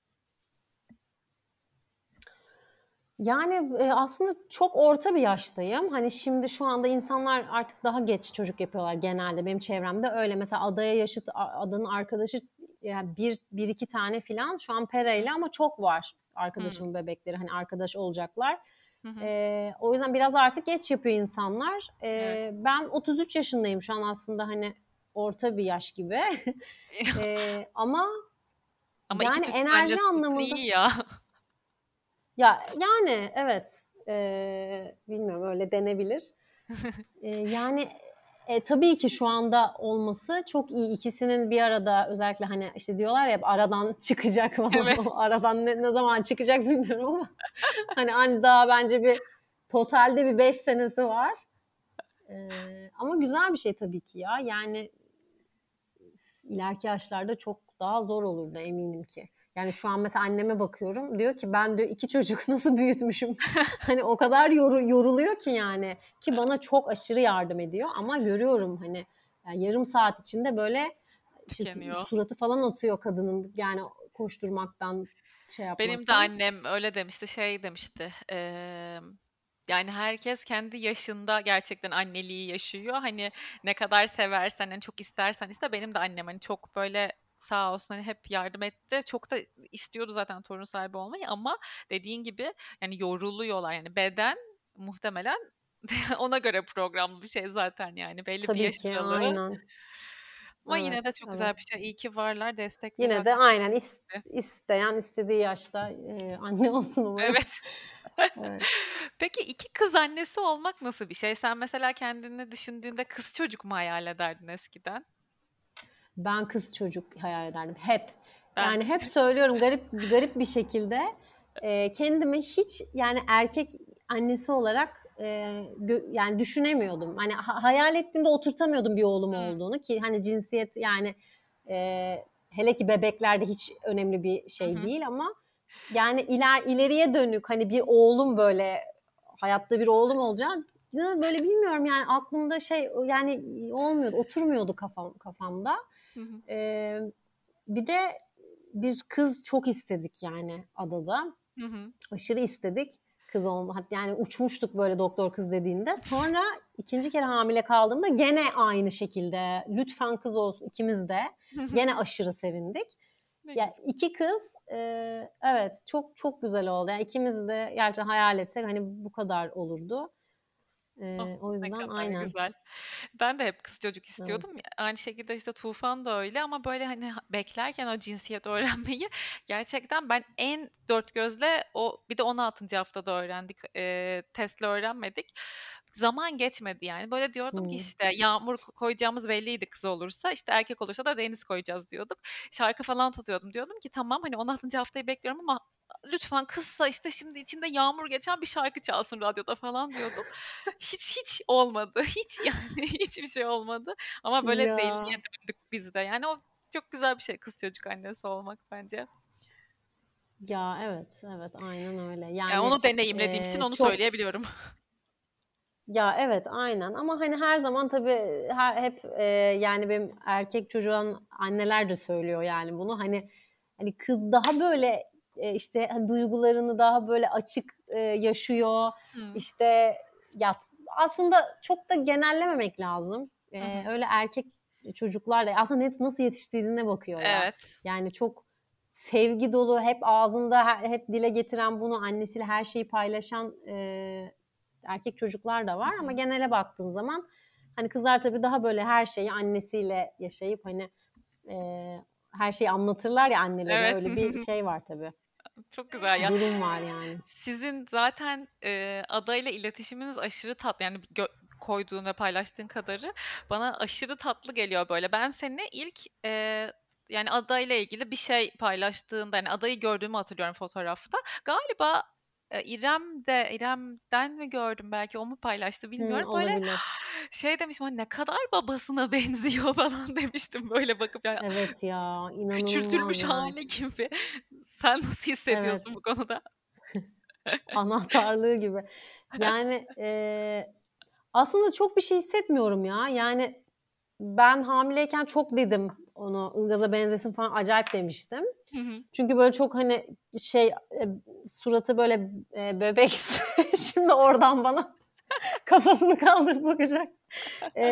Yani e, aslında çok orta bir yaştayım. Hani şimdi şu anda insanlar artık daha geç çocuk yapıyorlar genelde. Benim çevremde öyle. Mesela adaya yaşıt adanın arkadaşı yani bir, bir iki tane filan şu an Pere'yle ama çok var arkadaşımın bebekleri. Hani arkadaş olacaklar. Hı hı. E, o yüzden biraz artık geç yapıyor insanlar. E, Evet. Ben 33 yaşındayım şu an aslında hani orta bir yaş gibi. E, ama Ama yani enerji anlamında- iyi ya. Ya yani evet Ee, bilmiyorum öyle denebilir. Ee, yani e, tabii ki şu anda olması çok iyi. İkisinin bir arada özellikle hani işte diyorlar ya aradan çıkacak falan. Evet. Aradan ne, ne zaman çıkacak bilmiyorum ama hani hani daha bence bir totalde bir 5 senesi var. Ee, ama güzel bir şey tabii ki ya. Yani ileriki yaşlarda çok daha zor olurdu eminim ki. Yani şu an mesela anneme bakıyorum diyor ki ben diyor iki çocuk nasıl büyütmüşüm. hani o kadar yoru- yoruluyor ki yani ki bana çok aşırı yardım ediyor ama görüyorum hani yani yarım saat içinde böyle işte suratı falan atıyor kadının yani koşturmaktan şey yapmaktan. Benim de annem öyle demişti, şey demişti. eee, yani herkes kendi yaşında gerçekten anneliği yaşıyor. Hani ne kadar seversen, hani çok istersen iste. Benim de annem hani çok böyle sağ olsun hani hep yardım etti. Çok da istiyordu zaten torun sahibi olmayı ama dediğin gibi yani yoruluyorlar. Yani beden muhtemelen ona göre programlı bir şey zaten yani belli bir Tabii yaş ki aralığı. Ama yine de Evet, çok güzel evet. bir şey. İyi ki varlar, destekliyorlar. Yine de aynen is- isteyen istediği yaşta e, anne olsun umarım. Evet. Evet. Peki iki kız annesi olmak nasıl bir şey? Sen mesela kendini düşündüğünde kız çocuk mu hayal ederdin eskiden? Ben kız çocuk hayal ederdim hep. Ben- Yani hep söylüyorum garip garip bir şekilde e, kendimi hiç yani erkek annesi olarak e, gö- yani düşünemiyordum. Hani ha- hayal ettiğimde oturtamıyordum bir oğlum olduğunu ki hani cinsiyet yani e, hele ki bebeklerde hiç önemli bir şey Hı hı. değil ama yani iler ileriye dönük hani bir oğlum böyle hayatta bir oğlum olacak ya böyle bilmiyorum yani aklımda şey yani olmuyordu oturmuyordu kafam kafamda. Hı hı. Ee, bir de biz kız çok istedik yani adada. Hı hı. Aşırı istedik kız olma. Yani uçmuştuk böyle doktor kız dediğinde. Sonra ikinci kere hamile kaldığımda gene aynı şekilde lütfen kız olsun ikimiz de. Gene aşırı sevindik. Ne Ya güzel. iki kız e, evet çok çok güzel oldu. Yani ikimiz de gerçekten hayal etsek hani bu kadar olurdu. Oh, o yüzden aynen. güzel. Ben de hep kız çocuk istiyordum. Aynı şekilde işte Tufan da öyle ama böyle hani ha- beklerken o cinsiyet öğrenmeyi gerçekten ben en dört gözle o bir de 16. haftada öğrendik. E, testle öğrenmedik. Zaman geçmedi yani. Böyle diyordum ki Hmm. işte yağmur ko- koyacağımız belliydi kız olursa işte erkek olursa da deniz koyacağız diyorduk. Şarkı falan tutuyordum. Diyordum ki tamam hani 16. haftayı bekliyorum ama lütfen kızsa işte şimdi içinde yağmur geçen bir şarkı çalsın radyoda falan diyordum. hiç hiç olmadı. Hiç yani hiçbir şey olmadı. Ama böyle Ya. deliye döndük biz de. Yani o çok güzel bir şey kız çocuk annesi olmak bence. Ya evet, evet aynen öyle. Yani Yani onu deneyimlediğim için e, onu çok söyleyebiliyorum. ya evet aynen ama hani her zaman tabii her, hep e, yani benim erkek çocuğun anneler de söylüyor yani bunu hani hani kız daha böyle e, işte hani duygularını daha böyle açık e, yaşıyor Hmm. işte ya aslında çok da genellememek lazım. E, hı. öyle erkek çocuklar da aslında net nasıl yetiştiğine bakıyor. Evet. Yani çok sevgi dolu, hep ağzında, he- hep dile getiren bunu annesiyle her şeyi paylaşan e, erkek çocuklar da var. Ama genele baktığın zaman hani kızlar tabii daha böyle her şeyi annesiyle yaşayıp hani e, her şeyi anlatırlar ya annelere. Evet. Öyle bir şey var tabii. Çok güzel ya. Durum var yani. Sizin zaten e, adayla iletişiminiz aşırı tatlı. Yani koyduğun ve paylaştığın kadarı bana aşırı tatlı geliyor böyle. Ben seninle ilk e, yani adayla ilgili bir şey paylaştığında yani adayı gördüğümü hatırlıyorum fotoğrafta. Galiba İrem de İrem'den mi gördüm belki o mu paylaştı bilmiyorum. Böyle olabilir. şey demişim "Ay ne kadar babasına benziyor falan demiştim böyle bakıp yani Evet ya inanılmaz küçültülmüş yani. hali gibi. Sen nasıl Evet. hissediyorsun bu konuda? Anahtarlığı gibi. Yani e, aslında çok bir şey hissetmiyorum ya. Yani ben hamileyken çok dedim onu Ilgaz'a benzesin falan acayip demiştim. Hı hı. Çünkü böyle çok hani şey e, suratı böyle e, bebek şimdi oradan bana kafasını kaldırıp bakacak. E,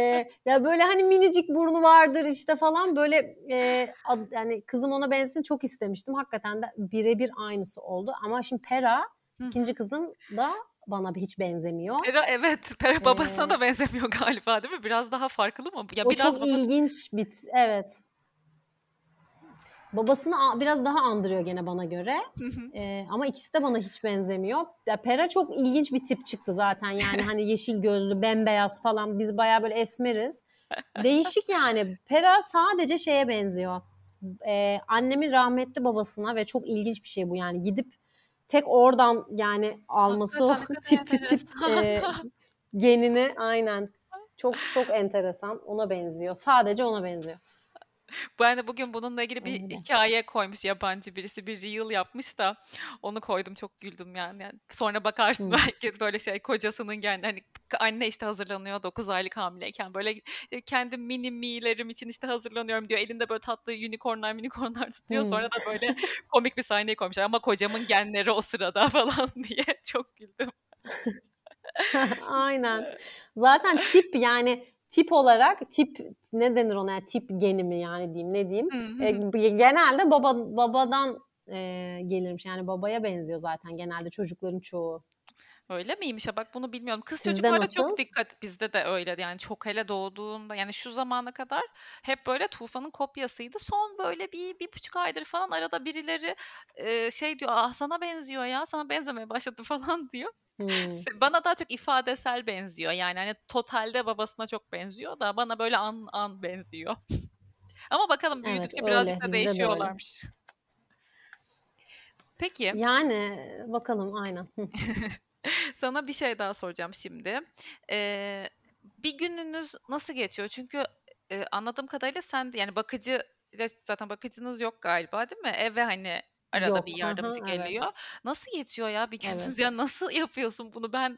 ya böyle hani minicik burnu vardır işte falan böyle e, ad- yani kızım ona benzesin çok istemiştim. Hakikaten de birebir aynısı oldu. Ama şimdi Pera Hı ikinci kızım da bana hiç benzemiyor. Pera evet. Pera babasına E, da benzemiyor galiba değil mi? Biraz daha farklı mı? Ya o biraz çok babası... ilginç bir evet. Babasını biraz daha andırıyor gene bana göre. Ee, ama ikisi de bana hiç benzemiyor. Ya Pera çok ilginç bir tip çıktı zaten. Yani hani yeşil gözlü, bembeyaz falan. Biz bayağı böyle esmeriz. Değişik yani. Pera sadece şeye benziyor. Ee, annemin rahmetli babasına ve çok ilginç bir şey bu yani. Gidip tek oradan yani alması o tip tip e, genini aynen. Çok çok enteresan. Ona benziyor. Sadece ona benziyor. Ben de bugün bununla ilgili bir Öyle. hikaye koymuş yabancı birisi bir reel yapmış da onu koydum çok güldüm yani. Yani sonra bakarsın Hı. belki böyle şey kocasının yani hani anne işte hazırlanıyor 9 aylık hamileyken böyle e, kendi mini mi'lerim için işte hazırlanıyorum diyor. Elinde böyle tatlı unicornlar unicornlar tutuyor. Hı. Sonra da böyle komik bir sahneyi koymuşlar ama kocamın genleri o sırada falan diye çok güldüm. Aynen. Zaten tip yani tip olarak tip ne denir ona yani tip geni mi yani diyeyim ne diyeyim. Hı hı. E, genelde baba babadan e, gelirmiş yani babaya benziyor zaten genelde çocukların çoğu. Öyle miymiş ya bak bunu bilmiyorum. Kız Sizde çocuklarda çok nasıl? dikkat bizde de öyle yani çok hele doğduğunda yani şu zamana kadar hep böyle Tufan'ın kopyasıydı. Son böyle bir, bir buçuk aydır falan arada birileri e, şey diyor ah sana benziyor ya sana benzemeye başladı falan diyor. Hmm. Bana daha çok ifadesel benziyor yani hani totalde babasına çok benziyor da bana böyle an an benziyor. Ama bakalım Evet büyüdükçe öyle birazcık da bizde de öyle. değişiyorlarmış. Peki. Yani bakalım aynen. Sana bir şey daha soracağım şimdi. Ee, bir gününüz nasıl geçiyor? Çünkü e, anladığım kadarıyla sen de yani bakıcı zaten bakıcınız yok galiba değil mi? Eve hani arada bir Yok. Aha, yardımcı evet. geliyor. Nasıl geçiyor ya bir gününüz? Evet. Ya nasıl yapıyorsun bunu? Ben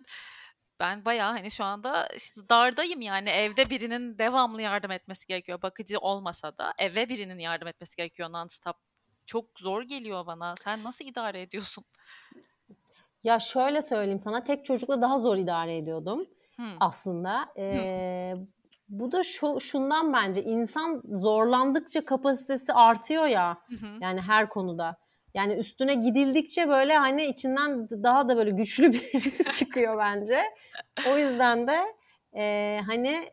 ben bayağı hani şu anda işte dardayım yani evde birinin devamlı yardım etmesi gerekiyor. Bakıcı olmasa da eve birinin yardım etmesi gerekiyor non-stop. Çok zor geliyor bana. Sen nasıl idare ediyorsun? Ya şöyle söyleyeyim sana tek çocukla daha zor idare ediyordum Hmm. aslında. Ee, bu da şu şundan bence insan zorlandıkça kapasitesi artıyor ya. Hı. Yani her konuda. Yani üstüne gidildikçe böyle hani içinden daha da böyle güçlü birisi çıkıyor bence. O yüzden de e, hani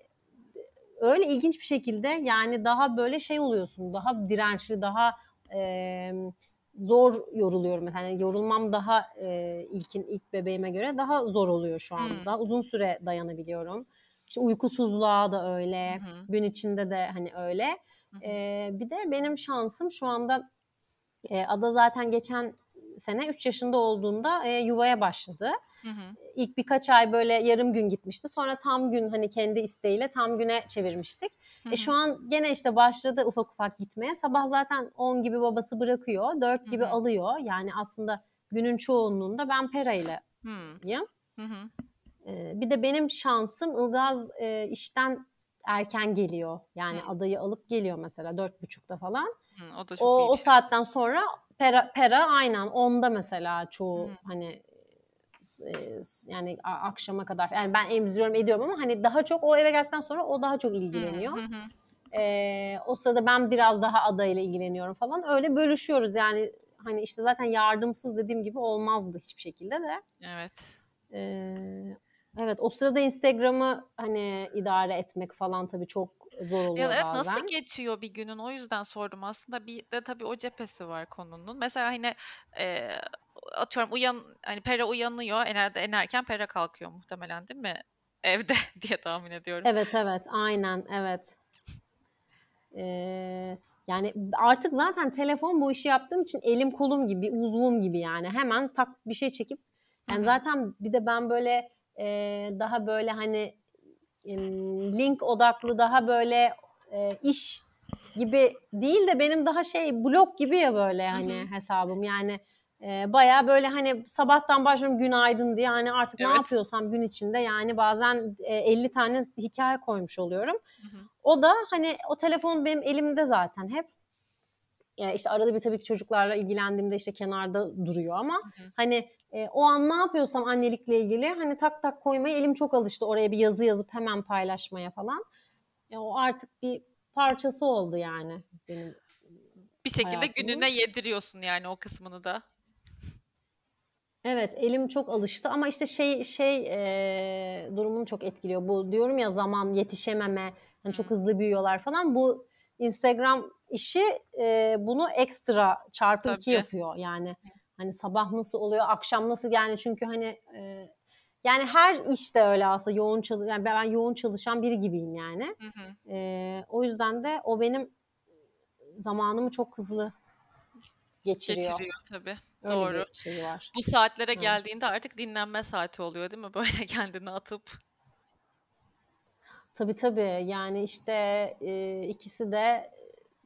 öyle ilginç bir şekilde yani daha böyle şey oluyorsun. Daha dirençli, daha e, zor yoruluyorum mesela. Yani yorulmam daha e, ilkin ilk bebeğime göre daha zor oluyor şu anda. Hmm. Daha uzun süre dayanabiliyorum. İşte uykusuzluğa da öyle. Hı hı. Gün içinde de hani öyle. Hı hı. E, bir de benim şansım şu anda e, Ada zaten geçen sene 3 yaşında olduğunda e, yuvaya başladı. Hı hı. İlk birkaç ay böyle yarım gün gitmişti. Sonra tam gün hani kendi isteğiyle tam güne çevirmiştik. Hı E şu an gene işte başladı ufak ufak gitmeye. Sabah zaten 10 gibi babası bırakıyor. 4 gibi Hı hı. alıyor. Yani aslında günün çoğunluğunda ben Pera ile Hı. yim. Hı hı. Ee, bir de benim şansım Ilgaz e, işten erken geliyor. Yani Hı. adayı alıp geliyor mesela dört buçukta falan. Hı. O da çok O, iyi o şey. saatten sonra Pera, Pera aynen onda mesela çoğu Hı. hani e, yani a- akşama kadar yani ben emziriyorum ediyorum ama hani daha çok o eve geldikten sonra o daha çok ilgileniyor. Hı hı. Ee, o sırada ben biraz daha adayla ilgileniyorum falan. Öyle bölüşüyoruz yani hani işte zaten yardımsız dediğim gibi olmazdı hiçbir şekilde de. Evet. Ee, evet o sırada Instagram'ı hani idare etmek falan tabii çok zor Ya oluyor evet bazen. nasıl geçiyor bir günün o yüzden sordum aslında bir de tabii o cephesi var konunun. Mesela hani e, atıyorum uyan hani Pera uyanıyor enerde en erken Pera kalkıyor muhtemelen değil mi? Evde diye tahmin ediyorum. Evet evet aynen evet. Ee, yani artık zaten telefon bu işi yaptığım için elim kolum gibi uzvum gibi yani hemen tak bir şey çekip yani zaten bir de ben böyle e, daha böyle hani link odaklı daha böyle e, iş gibi değil de benim daha şey blog gibi ya böyle hı. hesabım yani e, baya böyle hani sabahtan başlıyorum günaydın diye hani artık ne Evet. yapıyorsam gün içinde yani bazen e, 50 tane hikaye koymuş oluyorum. Hı hı. O da hani o telefon benim elimde zaten hep. Ya işte arada bir tabii ki çocuklarla ilgilendiğimde işte kenarda duruyor ama Hı hı. hani e, o an ne yapıyorsam annelikle ilgili hani tak tak koymaya elim çok alıştı oraya bir yazı yazıp hemen paylaşmaya falan. Ya o artık bir parçası oldu yani benim Bir şekilde hayatımın. gününe yediriyorsun yani o kısmını da. Evet elim çok alıştı ama işte şey şey e, durumunu çok etkiliyor. Bu diyorum ya zaman yetişememe, hani çok Hı. hızlı büyüyorlar falan. Bu Instagram işi e, bunu ekstra çarpı iki Tabii. yapıyor. Yani hani sabah nasıl oluyor, akşam nasıl yani çünkü hani e, yani her işte öyle aslında yoğun çalış yani ben yoğun çalışan biri gibiyim yani. Hı hı. E, o yüzden de o benim zamanımı çok hızlı geçiriyor. Geçiriyor tabii. Öyle Doğru. bir şeyi var. Bu saatlere Evet. geldiğinde artık dinlenme saati oluyor değil mi? Böyle kendini atıp. Tabii tabii. Yani işte e, ikisi de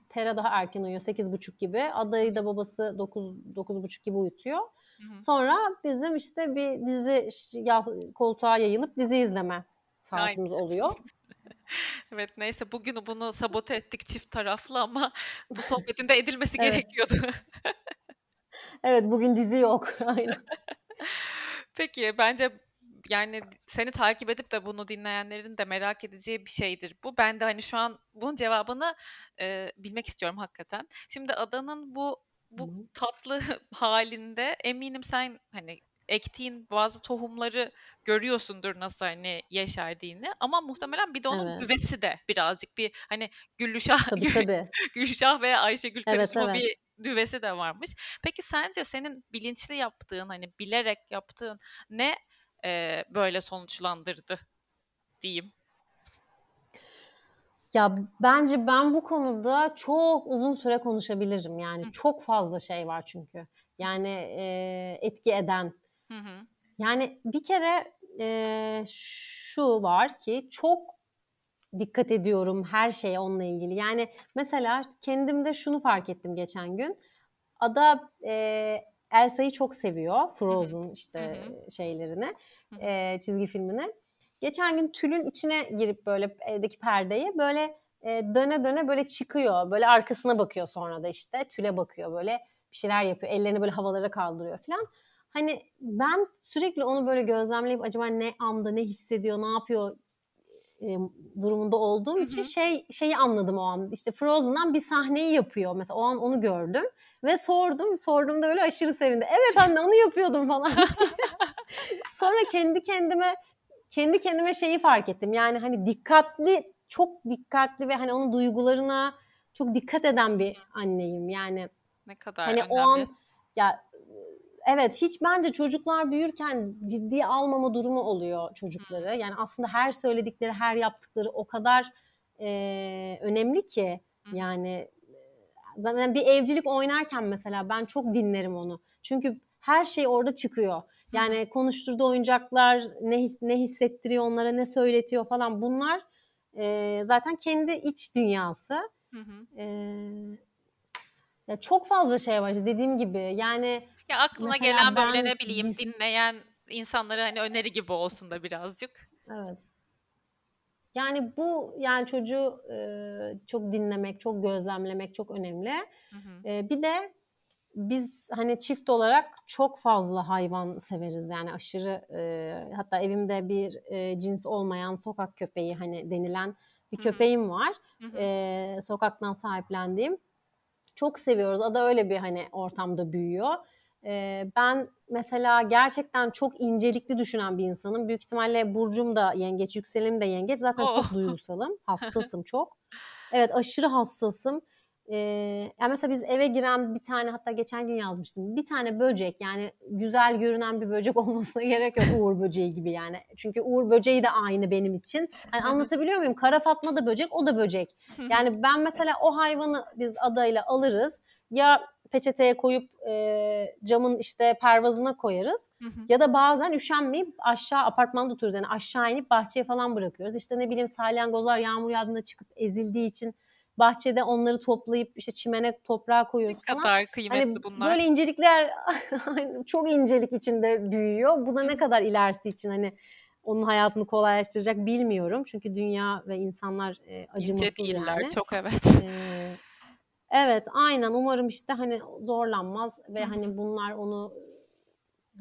Pera daha erken uyuyor. Sekiz buçuk gibi. Adayı da babası dokuz, dokuz buçuk gibi uyutuyor. Hı hı. Sonra bizim işte bir dizi koltuğa yayılıp dizi izleme Aynen. saatimiz oluyor. Evet neyse bugün bunu sabote ettik çift taraflı ama bu sohbetin de edilmesi Evet. gerekiyordu. Evet bugün dizi yok. Aynen. Peki bence yani seni takip edip de bunu dinleyenlerin de merak edeceği bir şeydir bu. Ben de hani şu an bunun cevabını e, bilmek istiyorum hakikaten. Şimdi adanın bu bu hı. tatlı halinde eminim sen hani ektiğin bazı tohumları görüyorsundur nasıl hani yeşerdiğini ama muhtemelen bir de onun Evet. güvesi de birazcık bir hani Güllüşah Tabii tabii. Gülşah veya Ayşegül Evet karışımı evet. bir düvesi de varmış. Peki sence senin bilinçli yaptığın hani bilerek yaptığın ne e, böyle sonuçlandırdı diyeyim? Ya bence ben bu konuda çok uzun süre konuşabilirim. Yani Hı çok fazla şey var çünkü. Yani e, etki eden. hı. hı. Yani bir kere e, şu var ki çok dikkat ediyorum her şeye onunla ilgili. Yani mesela kendimde şunu fark ettim geçen gün. Ada e, Elsa'yı çok seviyor. Frozen işte şeylerini, e, çizgi filmini. Geçen gün tülün içine girip böyle evdeki perdeyi böyle e, döne döne böyle çıkıyor. Böyle arkasına bakıyor sonra da işte tüle bakıyor böyle bir şeyler yapıyor. Ellerini böyle havalara kaldırıyor falan. Hani ben sürekli onu böyle gözlemleyip acaba ne anda ne hissediyor, ne yapıyor e, durumunda olduğum Hı için şey şeyi anladım o an. İşte Frozen'dan bir sahneyi yapıyor. Mesela o an onu gördüm ve sordum. Sorduğumda böyle aşırı sevindi. Evet anne onu yapıyordum falan. Sonra kendi kendime kendi kendime şeyi fark ettim. Yani hani dikkatli, çok dikkatli ve hani onun duygularına çok dikkat eden bir anneyim. Yani Ne kadar hani o önemli. an ya evet hiç bence çocuklar büyürken ciddiye almama durumu oluyor çocukları. Yani aslında her söyledikleri, her yaptıkları o kadar e, önemli ki yani Zaten bir evcilik oynarken mesela ben çok dinlerim onu. Çünkü her şey orada çıkıyor. Yani konuşturduğu oyuncaklar ne his, ne hissettiriyor onlara, ne söyletiyor falan bunlar e, zaten kendi iç dünyası. Hı hı. E, ya çok fazla şey var işte dediğim gibi. Yani Ya aklına Mesela gelen böyle ben ne bileyim dinleyen insanlara hani öneri gibi olsun da birazcık. Evet. Yani bu yani çocuğu e, çok dinlemek, çok gözlemlemek çok önemli. Hı hı. E, bir de biz hani çift olarak çok fazla hayvan severiz yani aşırı e, hatta evimde bir e, cins olmayan sokak köpeği hani denilen bir Hı. köpeğim var. Hı hı. E, sokaktan sahiplendiğim. Çok seviyoruz. Ada öyle bir hani ortamda büyüyor. E, ben mesela gerçekten çok incelikli düşünen bir insanım. Büyük ihtimalle burcum da yengeç, yükselenim de yengeç. Zaten Oh. çok duygusalım, hassasım çok. Evet aşırı hassasım. Ee, yani mesela biz eve giren bir tane hatta geçen gün yazmıştım. Bir tane böcek yani güzel görünen bir böcek olmasına gerek yok uğur böceği gibi yani. Çünkü uğur böceği de aynı benim için. Hani anlatabiliyor muyum? Kara Fatma da böcek, o da böcek. Yani ben mesela o hayvanı biz adayla alırız. Ya peçeteye koyup e, camın işte pervazına koyarız. Hı hı. Ya da bazen üşenmeyip aşağı apartmanda oturuyoruz. Yani aşağı inip bahçeye falan bırakıyoruz. İşte ne bileyim salyangozlar yağmur yağdığında çıkıp ezildiği için bahçede onları toplayıp işte çimene toprağa koyuyoruz Ne falan. kadar kıymetli Hani bunlar. böyle incelikler çok incelik içinde büyüyor. Bu da ne kadar ilerisi için hani onun hayatını kolaylaştıracak bilmiyorum. Çünkü dünya ve insanlar e, İnce acımasız değiller yani. çok evet. Ee, evet aynen umarım işte hani zorlanmaz ve hani bunlar onu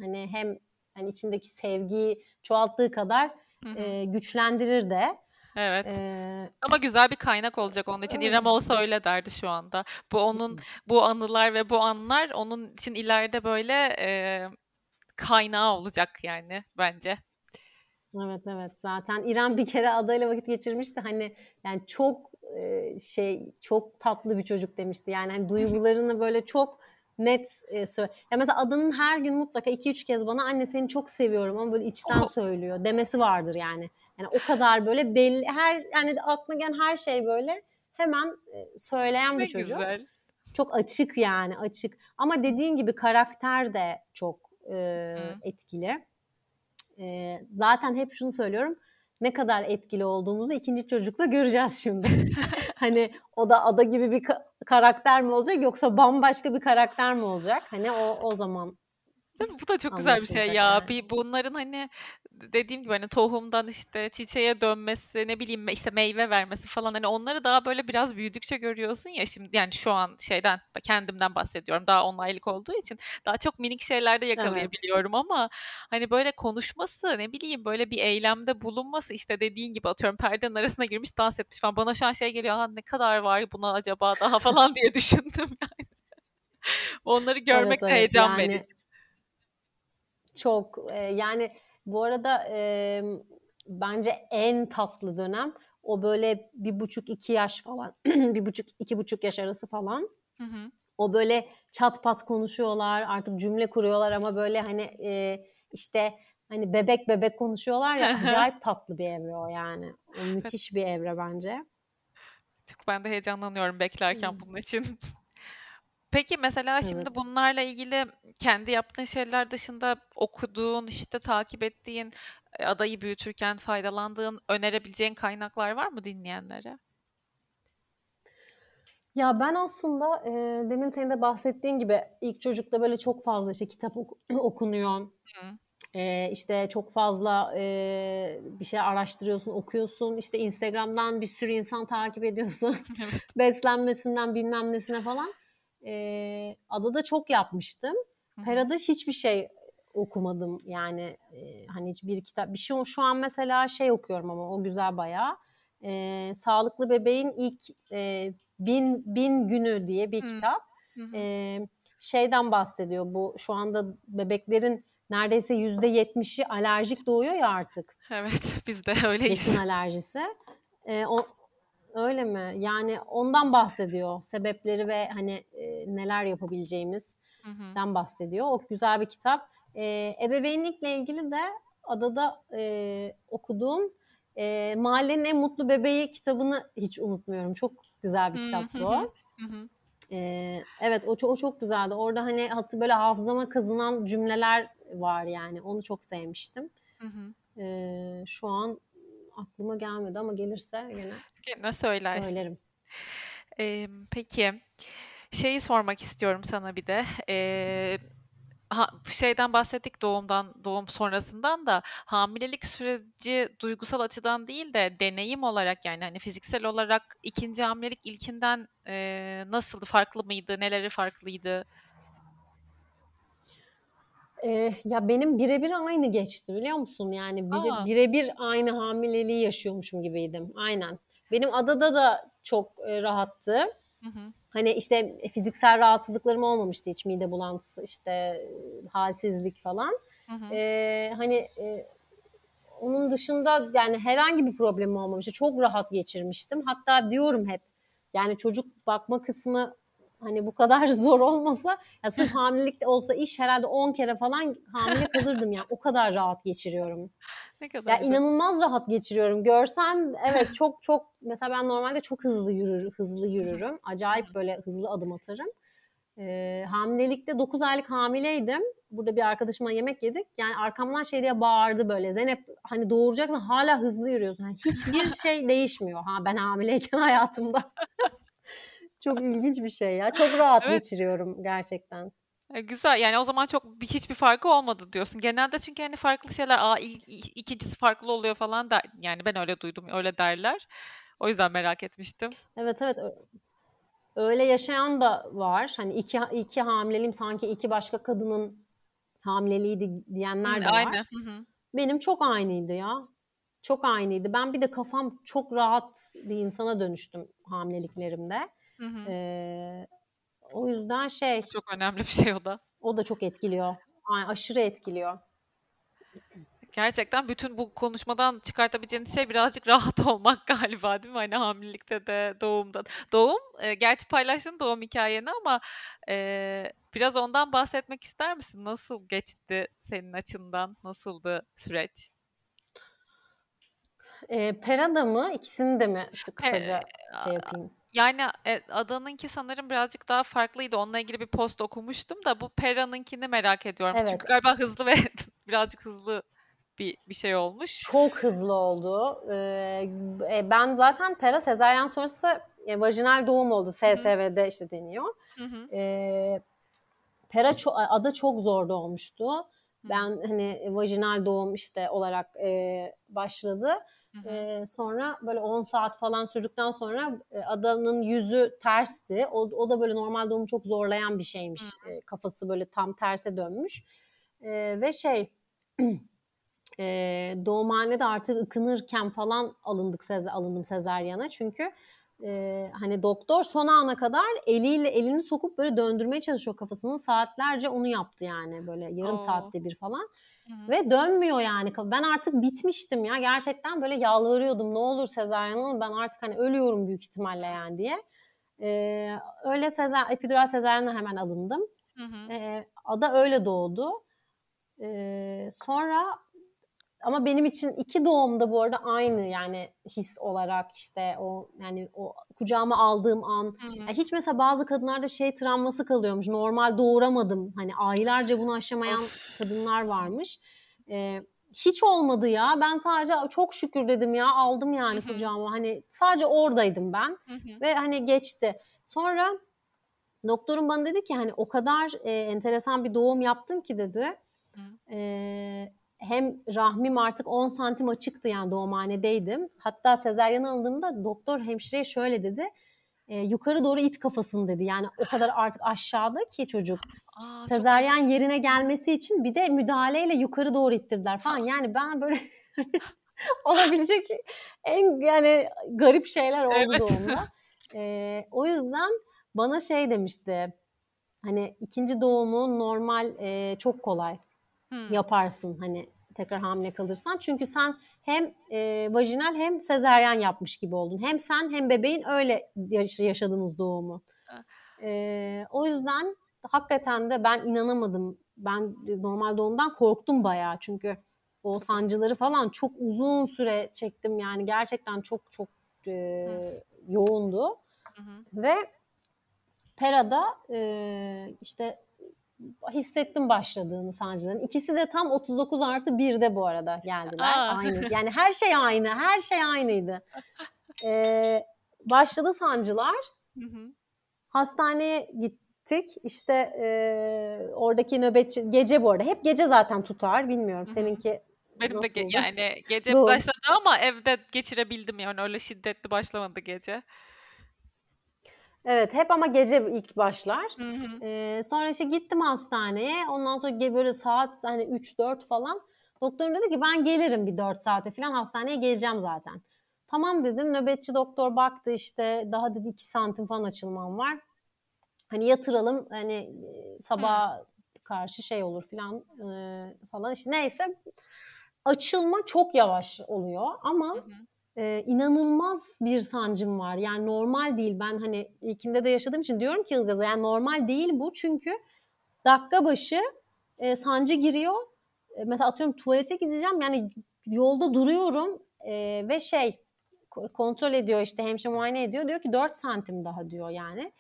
hani hem hani içindeki sevgiyi çoğalttığı kadar e, güçlendirir de. Evet. Ee, Ama güzel bir kaynak olacak onun için. İrem olsa öyle derdi şu anda. Bu onun bu anılar ve bu anlar onun için ileride böyle e, kaynağı olacak yani bence. Evet evet zaten İrem bir kere adayla vakit geçirmişti hani yani çok e, şey çok tatlı bir çocuk demişti yani hani duygularını böyle çok net e, söyle. Ya mesela adanın her gün mutlaka 2-3 kez bana anne seni çok seviyorum ama böyle içten Oh. söylüyor demesi vardır yani. Yani o kadar böyle belli her yani aklına gelen her şey böyle hemen söyleyen Ne bir çocuk. güzel. Çok açık yani açık. Ama dediğin gibi karakter de çok e, Hı. etkili. E, zaten hep şunu söylüyorum. Ne kadar etkili olduğumuzu ikinci çocukla göreceğiz şimdi. hani o da ada gibi bir ka- karakter mi olacak yoksa bambaşka bir karakter mi olacak? Hani o o zaman Değil mi? Bu da çok güzel bir şey ya. Bir bunların hani dediğim gibi hani tohumdan işte çiçeğe dönmesi, ne bileyim işte meyve vermesi falan hani onları daha böyle biraz büyüdükçe görüyorsun ya şimdi yani şu an şeyden kendimden bahsediyorum. Daha 10 aylık olduğu için daha çok minik şeylerde yakalayabiliyorum ama hani böyle konuşması, ne bileyim böyle bir eylemde bulunması işte dediğin gibi atıyorum perdenin arasına girmiş dans etmiş falan. Bana şu an şey geliyor. Ha ne kadar var buna acaba daha falan diye düşündüm yani. Onları görmek de evet, heyecan yani- verici. Çok e, yani bu arada e, bence en tatlı dönem o böyle bir buçuk iki yaş falan bir buçuk iki buçuk yaş arası falan Hı hı. o böyle çat pat konuşuyorlar artık cümle kuruyorlar ama böyle hani e, işte hani bebek bebek konuşuyorlar ya acayip tatlı bir evre o yani o müthiş bir evre bence. Ben de heyecanlanıyorum beklerken bunun için. Peki mesela şimdi Evet. bunlarla ilgili kendi yaptığın şeyler dışında okuduğun, işte takip ettiğin, e, adayı büyütürken faydalandığın, önerebileceğin kaynaklar var mı dinleyenlere? Ya ben aslında e, demin senin de bahsettiğin gibi ilk çocukta böyle çok fazla işte kitap oku- okunuyor. Hı. E, işte çok fazla e, bir şey araştırıyorsun, okuyorsun. İşte Instagram'dan bir sürü insan takip ediyorsun. Evet. Beslenmesinden bilmem nesine falan. E, adada çok yapmıştım. Pera'da hiçbir şey okumadım. Yani e, hani hiçbir kitap bir şey şu an mesela şey okuyorum ama o güzel bayağı. E, sağlıklı bebeğin ilk e, bin bin günü diye bir kitap. E, şeyden bahsediyor. Bu şu anda bebeklerin neredeyse yüzde yetmişi alerjik doğuyor ya artık. Evet, biz de öyleyiz. besin alerjisi. E, o öyle mi yani ondan bahsediyor sebepleri ve hani e, neler yapabileceğimiz Hı hı. den bahsediyor. O güzel bir kitap. E, ebeveynlikle ilgili de adada e, okuduğum e, Mahallenin En Mutlu Bebeği kitabını hiç unutmuyorum. Çok güzel bir kitaptı o. hı. Hı hı. Ee, evet o, o çok güzeldi. Orada hani hatı böyle hafızama kazınan cümleler var yani. Onu çok sevmiştim. Hı hı. Ee, şu an aklıma gelmedi ama gelirse gene Gene söylersin. söylerim. Ee, peki şeyi sormak istiyorum sana bir de. Ee, ha, şeyden bahsettik doğumdan, doğum sonrasından da hamilelik süreci duygusal açıdan değil de deneyim olarak yani hani fiziksel olarak ikinci hamilelik ilkinden e, nasıldı, farklı mıydı, neleri farklıydı? Ee, ya benim birebir aynı geçti biliyor musun? Yani bire, Aa. birebir aynı hamileliği yaşıyormuşum gibiydim. Aynen. Benim adada da çok e, rahattı. Hı hı. Hani işte fiziksel rahatsızlıklarım olmamıştı hiç mide bulantısı işte e, halsizlik falan. Hı hı. Ee, hani e, onun dışında yani herhangi bir problemim olmamıştı. Çok rahat geçirmiştim. Hatta diyorum hep yani çocuk bakma kısmı hani bu kadar zor olmasa ya sırf hamilelikte olsa iş herhalde 10 kere falan hamile kalırdım yani. O kadar rahat geçiriyorum. Ne kadar Ya güzel. inanılmaz rahat geçiriyorum. Görsen evet çok çok mesela ben normalde çok hızlı yürür, hızlı yürürüm. Acayip böyle hızlı adım atarım. Ee, hamilelikte 9 aylık hamileydim. Burada bir arkadaşıma yemek yedik. Yani arkamdan şey diye bağırdı böyle. Zeynep hani doğuracaksın hala hızlı yürüyorsun. Yani hiçbir şey değişmiyor. Ha ben hamileyken hayatımda. Çok ilginç bir şey ya. Çok rahat Evet. geçiriyorum gerçekten. E, güzel yani o zaman çok bir, hiçbir farkı olmadı diyorsun. Genelde çünkü hani farklı şeyler aa ikincisi farklı oluyor falan da yani ben öyle duydum öyle derler. O yüzden merak etmiştim. Evet evet öyle yaşayan da var. Hani iki, iki hamileliğim sanki iki başka kadının hamileliğiydi diyenler de var. aynen. Hı hı. Benim çok aynıydı ya. Çok aynıydı. Ben bir de kafam çok rahat bir insana dönüştüm hamileliklerimde. Hı hı. Ee, o yüzden şey Çok önemli bir şey o da. o da çok etkiliyor. Ay, aşırı etkiliyor. Gerçekten bütün bu konuşmadan çıkartabileceğiniz şey birazcık rahat olmak galiba değil mi? Hani hamilelikte de doğumda. Doğum, e, gerçi paylaştın doğum hikayeni ama e, biraz ondan bahsetmek ister misin? Nasıl geçti senin açından? Nasıldı süreç? Ee, Pera'da mı? İkisini de mi kısaca Pe- şey yapayım? Yani e, Adan'ınki sanırım birazcık daha farklıydı. Onunla ilgili bir post okumuştum da bu Pera'nınkini merak ediyorum. Evet. Çünkü galiba hızlı ve birazcık hızlı bir bir şey olmuş. Çok hızlı oldu. Ee, e, ben zaten pera sezaryen sonrası e, vajinal doğum oldu. SSV'de işte deniyor. Hı hı. Ee, pera ço- ada çok zor doğmuştu. Ben hani vajinal doğum işte olarak e, başladı. Ee, sonra böyle 10 saat falan sürdükten sonra e, adanın yüzü tersti. O, o da böyle normal doğumu çok zorlayan bir şeymiş. E, kafası böyle tam terse dönmüş. E, ve şey e, doğumhanede artık ıkınırken falan alındık seze, alındım sezeryana. Çünkü e, hani doktor son ana kadar eliyle elini sokup böyle döndürmeye çalışıyor kafasını. Saatlerce onu yaptı yani böyle yarım Oo. saatte bir falan. Hı hı. Ve dönmüyor yani. Ben artık bitmiştim ya. Gerçekten böyle yalvarıyordum. Ne olur sezaryen olun. Ben artık hani ölüyorum büyük ihtimalle yani diye. Ee, öyle sezer, epidural sezaryenle hemen alındım. Hı hı. Ee, ada öyle doğdu. Ee, sonra ama benim için iki doğumda bu arada aynı yani his olarak işte o yani o kucağıma aldığım an Hı hı. ya hiç mesela bazı kadınlarda şey travması kalıyormuş. Normal doğuramadım. Hani aylarca bunu aşamayan kadınlar varmış. Ee, hiç olmadı ya. Ben sadece çok şükür dedim ya. Aldım yani Hı hı. kucağıma. Hani sadece oradaydım ben. Ve hani geçti. Sonra doktorum bana dedi ki hani o kadar e, enteresan bir doğum yaptın ki dedi. Hı. E, hem rahmim artık 10 santim açıktı yani doğumhanedeydim. Hatta sezaryen alındığımda doktor hemşireye şöyle dedi. E, yukarı doğru it kafasını dedi. Yani o kadar artık aşağıda ki çocuk. Aa, enteresan. yerine gelmesi için bir de müdahaleyle yukarı doğru ittirdiler falan. Yani ben böyle olabilecek en yani garip şeyler oldu Evet. doğumda. E, o yüzden bana şey demişti. Hani ikinci doğumu normal e, çok kolay Hı. yaparsın hani tekrar hamile kalırsan. Çünkü sen hem e, vajinal hem sezeryan yapmış gibi oldun. Hem sen hem bebeğin öyle yaş- yaşadığınız doğumu. E, o yüzden hakikaten de ben inanamadım. Ben normal doğumdan korktum bayağı. Çünkü o sancıları falan çok uzun süre çektim. Yani gerçekten çok çok e, yoğundu. Hı hı. Ve Pera'da e, işte hissettim başladığını sancıların. İkisi de tam 39 artı 1'de bu arada geldiler. Aa. Aynı. Yani her şey aynı. Her şey aynıydı. Ee, başladı sancılar. Hı hı. Hastaneye gittik. İşte e, oradaki nöbetçi gece bu arada. Hep gece zaten tutar. Bilmiyorum. Seninki Benim de ge- yani gece başladı ama evde geçirebildim yani öyle şiddetli başlamadı gece. Evet hep ama gece ilk başlar. Hı hı. Ee, sonra işte gittim hastaneye. Ondan sonra böyle saat hani 3-4 falan. Doktorum dedi ki ben gelirim bir 4 saate falan hastaneye geleceğim zaten. Tamam dedim. Nöbetçi doktor baktı işte daha dedi 2 santim falan açılmam var. Hani yatıralım hani sabah karşı şey olur falan e, falan işte neyse. Açılma çok yavaş oluyor ama Hı hı. E, inanılmaz bir sancım var. Yani normal değil. Ben hani ilkinde de yaşadığım için diyorum ki Ilgaz'a yani normal değil bu. Çünkü dakika başı e, sancı giriyor. E, mesela atıyorum tuvalete gideceğim. Yani yolda duruyorum e, ve şey ko- kontrol ediyor işte hemşire muayene ediyor. Diyor ki 4 santim daha diyor yani.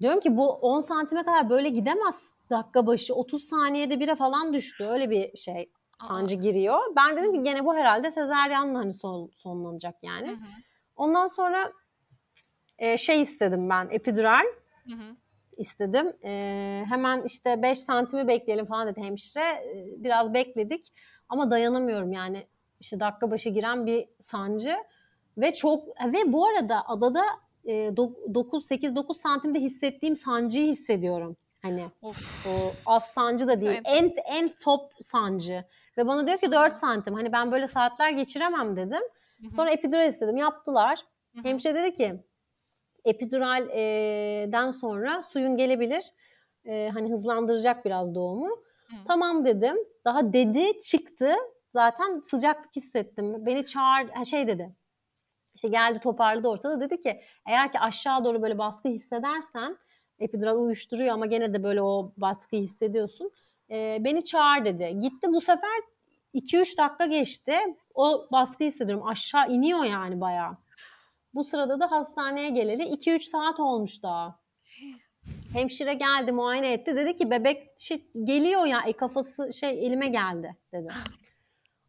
Diyorum ki bu 10 santime kadar böyle gidemez dakika başı. 30 saniyede bire falan düştü. Öyle bir şey sancı giriyor. Ben dedim ki gene bu herhalde sezaryenle hani son, sonlanacak yani. Hı hı. Ondan sonra e, şey istedim ben epidural Hı hı. istedim. E, hemen işte 5 santimi bekleyelim falan dedi hemşire. E, biraz bekledik ama dayanamıyorum yani. İşte dakika başı giren bir sancı ve çok ve bu arada adada e, 9 8 9 santimde hissettiğim sancıyı hissediyorum. Hani Of. o az sancı da değil. Evet. En en top sancı. Ve bana diyor ki 4 santim. Hani ben böyle saatler geçiremem dedim. Sonra epidural istedim. Yaptılar. Hemşire dedi ki epiduralden sonra suyun gelebilir. E, hani hızlandıracak biraz doğumu. Hı. Tamam dedim. Daha dedi çıktı. Zaten sıcaklık hissettim. Beni çağır şey dedi. İşte geldi toparladı ortada. Dedi ki eğer ki aşağı doğru böyle baskı hissedersen epidural uyuşturuyor ama gene de böyle o baskıyı hissediyorsun. E, beni çağır dedi. Gitti bu sefer 2-3 dakika geçti. O baskı hissediyorum. Aşağı iniyor yani bayağı. Bu sırada da hastaneye geleli 2-3 saat olmuş daha. Hemşire geldi muayene etti. Dedi ki bebek şey, geliyor ya e, kafası şey elime geldi dedi.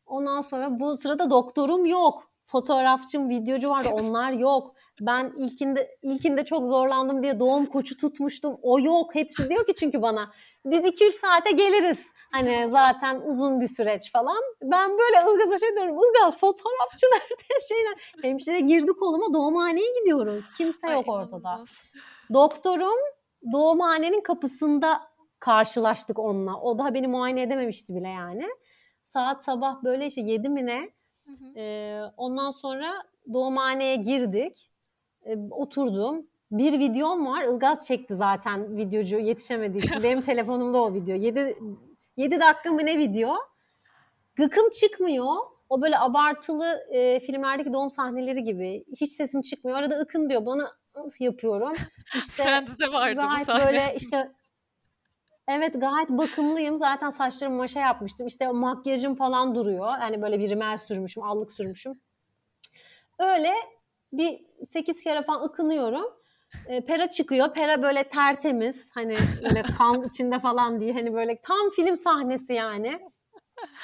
Ondan sonra bu sırada doktorum yok. Fotoğrafçım, videocu vardı onlar yok. Ben ilkinde ilkinde çok zorlandım diye doğum koçu tutmuştum. O yok. Hepsi diyor ki çünkü bana biz 2-3 saate geliriz. Hani zaten uzun bir süreç falan. Ben böyle Ilgaz'a şey diyorum. Ilgaz fotoğrafçı nerede? Şeyler. Hemşire girdi koluma doğumhaneye gidiyoruz. Kimse Ay, yok ortada. inanılmaz. Doktorum doğumhanenin kapısında karşılaştık onunla. O daha beni muayene edememişti bile yani. Saat sabah böyle işte 7 mi ne? Hı hı. Ee, ondan sonra doğumhaneye girdik. Ee, oturdum. Bir videom var. Ilgaz çekti zaten videocu yetişemediği için. Benim telefonumda o video. 7, 7 dakika mı ne video? Gıkım çıkmıyor. O böyle abartılı e, filmlerdeki doğum sahneleri gibi. Hiç sesim çıkmıyor. Arada ıkın diyor. Bana ıh yapıyorum. İşte Friends'de vardı bu sahne. böyle işte Evet gayet bakımlıyım. Zaten saçlarımı maşa yapmıştım. İşte makyajım falan duruyor. Yani böyle bir rimel sürmüşüm, allık sürmüşüm. Öyle bir 8 kere falan ıkınıyorum. E, pera çıkıyor. Pera böyle tertemiz. Hani böyle kan içinde falan değil. Hani böyle tam film sahnesi yani.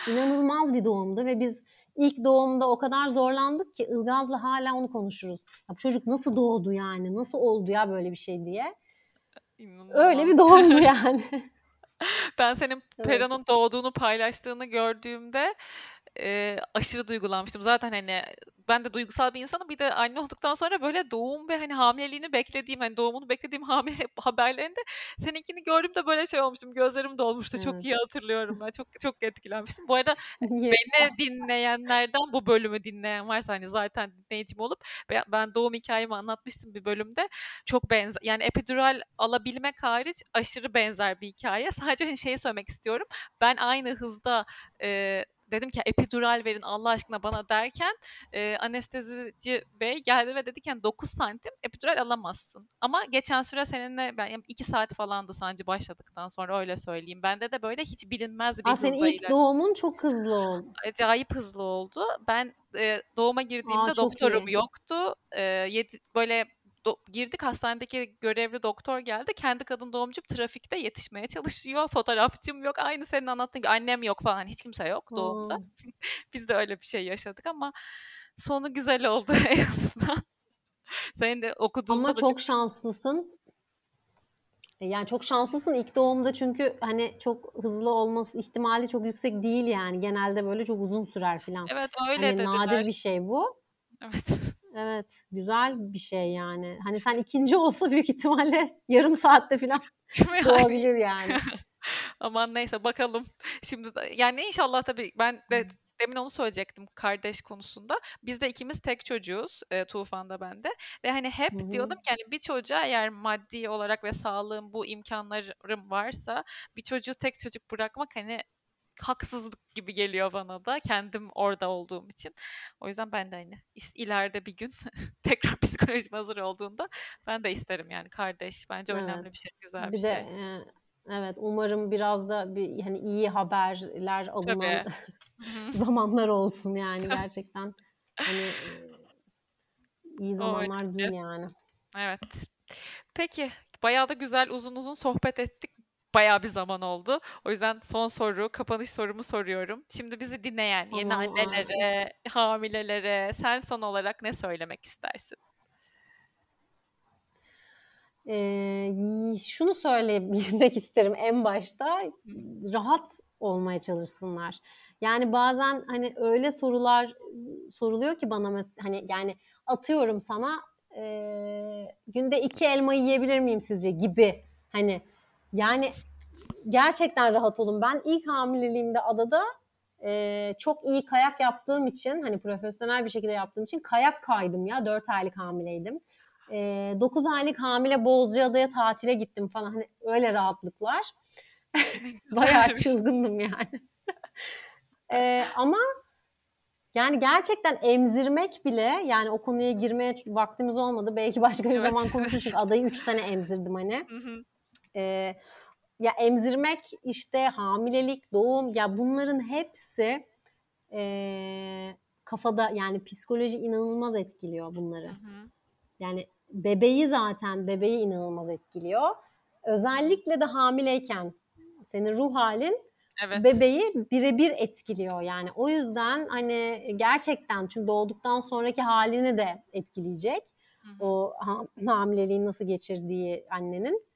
İnanılmaz bir doğumdu ve biz ilk doğumda o kadar zorlandık ki Ilgaz'la hala onu konuşuruz. Ya bu çocuk nasıl doğdu yani? Nasıl oldu ya böyle bir şey diye. Öyle bir İnanılmaz. doğumdu yani. Ben senin Evet. Pera'nın doğduğunu paylaştığını gördüğümde e, aşırı duygulanmıştım. Zaten hani ben de duygusal bir insanım. Bir de anne olduktan sonra böyle doğum ve hani hamileliğini beklediğim, hani doğumunu beklediğim hamile haberlerinde seninkini gördüğümde böyle şey olmuştum. Gözlerim dolmuştu. Çok iyi hatırlıyorum ben. Çok çok etkilenmiştim. Bu arada beni dinleyenlerden bu bölümü dinleyen varsa hani zaten dinleyicim olup ben, ben doğum hikayemi anlatmıştım bir bölümde. Çok benzer yani epidural alabilmek hariç aşırı benzer bir hikaye. Sadece hani şeyi söylemek istiyorum. Ben aynı hızda e, dedim ki epidural verin Allah aşkına bana derken e, anestezici bey geldi ve dedi ki yani 9 santim epidural alamazsın. Ama geçen süre seninle ben yani 2 saat falandı sancı başladıktan sonra öyle söyleyeyim. Bende de böyle hiç bilinmez bir Aa, hızla senin ilk ilerledi doğumun çok hızlı oldu. acayip hızlı oldu. Ben e, doğuma girdiğimde Aa, doktorum iyi. yoktu. E, yedi, böyle do- girdik hastanedeki görevli doktor geldi. Kendi kadın doğumcum trafikte yetişmeye çalışıyor. Fotoğrafçım yok. Aynı senin anlattığın gibi annem yok falan. Hiç kimse yok doğumda. Biz de öyle bir şey yaşadık ama sonu güzel oldu en azından. Senin de okuduğunda Ama da çok şanslısın. E, Yani çok şanslısın ilk doğumda çünkü hani çok hızlı olması ihtimali çok yüksek değil yani. Genelde böyle çok uzun sürer filan. Evet öyle Hani dediler. nadir bir şey bu. Evet. Evet, güzel bir şey yani. Hani sen ikinci olsa büyük ihtimalle yarım saatte falan doğabilir yani. Aman neyse bakalım. Şimdi yani inşallah tabii ben de demin onu söyleyecektim kardeş konusunda. Biz de ikimiz tek çocuğuz. E, Tufan da ben de. Ve hani hep Hı hı. diyordum ki hani bir çocuğa eğer maddi olarak ve sağlığım bu imkanlarım varsa bir çocuğu tek çocuk bırakmak hani haksızlık gibi geliyor bana da kendim orada olduğum için. O yüzden ben de hani ileride bir gün tekrar psikolojim hazır olduğunda ben de isterim yani kardeş. Bence önemli Evet. bir şey, güzel bir, Bir de şey. e, evet umarım biraz da bir hani iyi haberler alınan zamanlar olsun yani gerçekten. Hani e, iyi zamanlar değil yani. Evet. Peki, bayağı da güzel uzun uzun sohbet ettik. Bayağı bir zaman oldu. O yüzden son soru, kapanış sorumu soruyorum. Şimdi bizi dinleyen yeni aa. annelere, hamilelere sen son olarak ne söylemek istersin? Ee, şunu söyleyebilmek isterim en başta rahat olmaya çalışsınlar. Yani bazen hani öyle sorular soruluyor ki bana mes- hani yani atıyorum sana e, günde iki elma yiyebilir miyim sizce gibi hani yani gerçekten rahat olun. Ben ilk hamileliğimde adada e, çok iyi kayak yaptığım için hani profesyonel bir şekilde yaptığım için kayak kaydım ya 4 aylık hamileydim. E, 9 aylık hamile Bozcaada'ya tatile gittim falan hani öyle rahatlıklar. Bayağı çılgındım yani. E, ama yani gerçekten emzirmek bile yani o konuya girmeye vaktimiz olmadı. Belki başka bir Evet. zaman konuşuruz. Adayı 3 sene emzirdim hani. Ee, ya emzirmek işte hamilelik, doğum ya bunların hepsi ee, kafada yani psikoloji inanılmaz etkiliyor bunları. Hı hı. Yani bebeği zaten bebeği inanılmaz etkiliyor. Özellikle de hamileyken senin ruh halin Evet. bebeği birebir etkiliyor yani. O yüzden hani gerçekten çünkü doğduktan sonraki halini de etkileyecek. Hı hı. O ha- hamileliği nasıl geçirdiği annenin.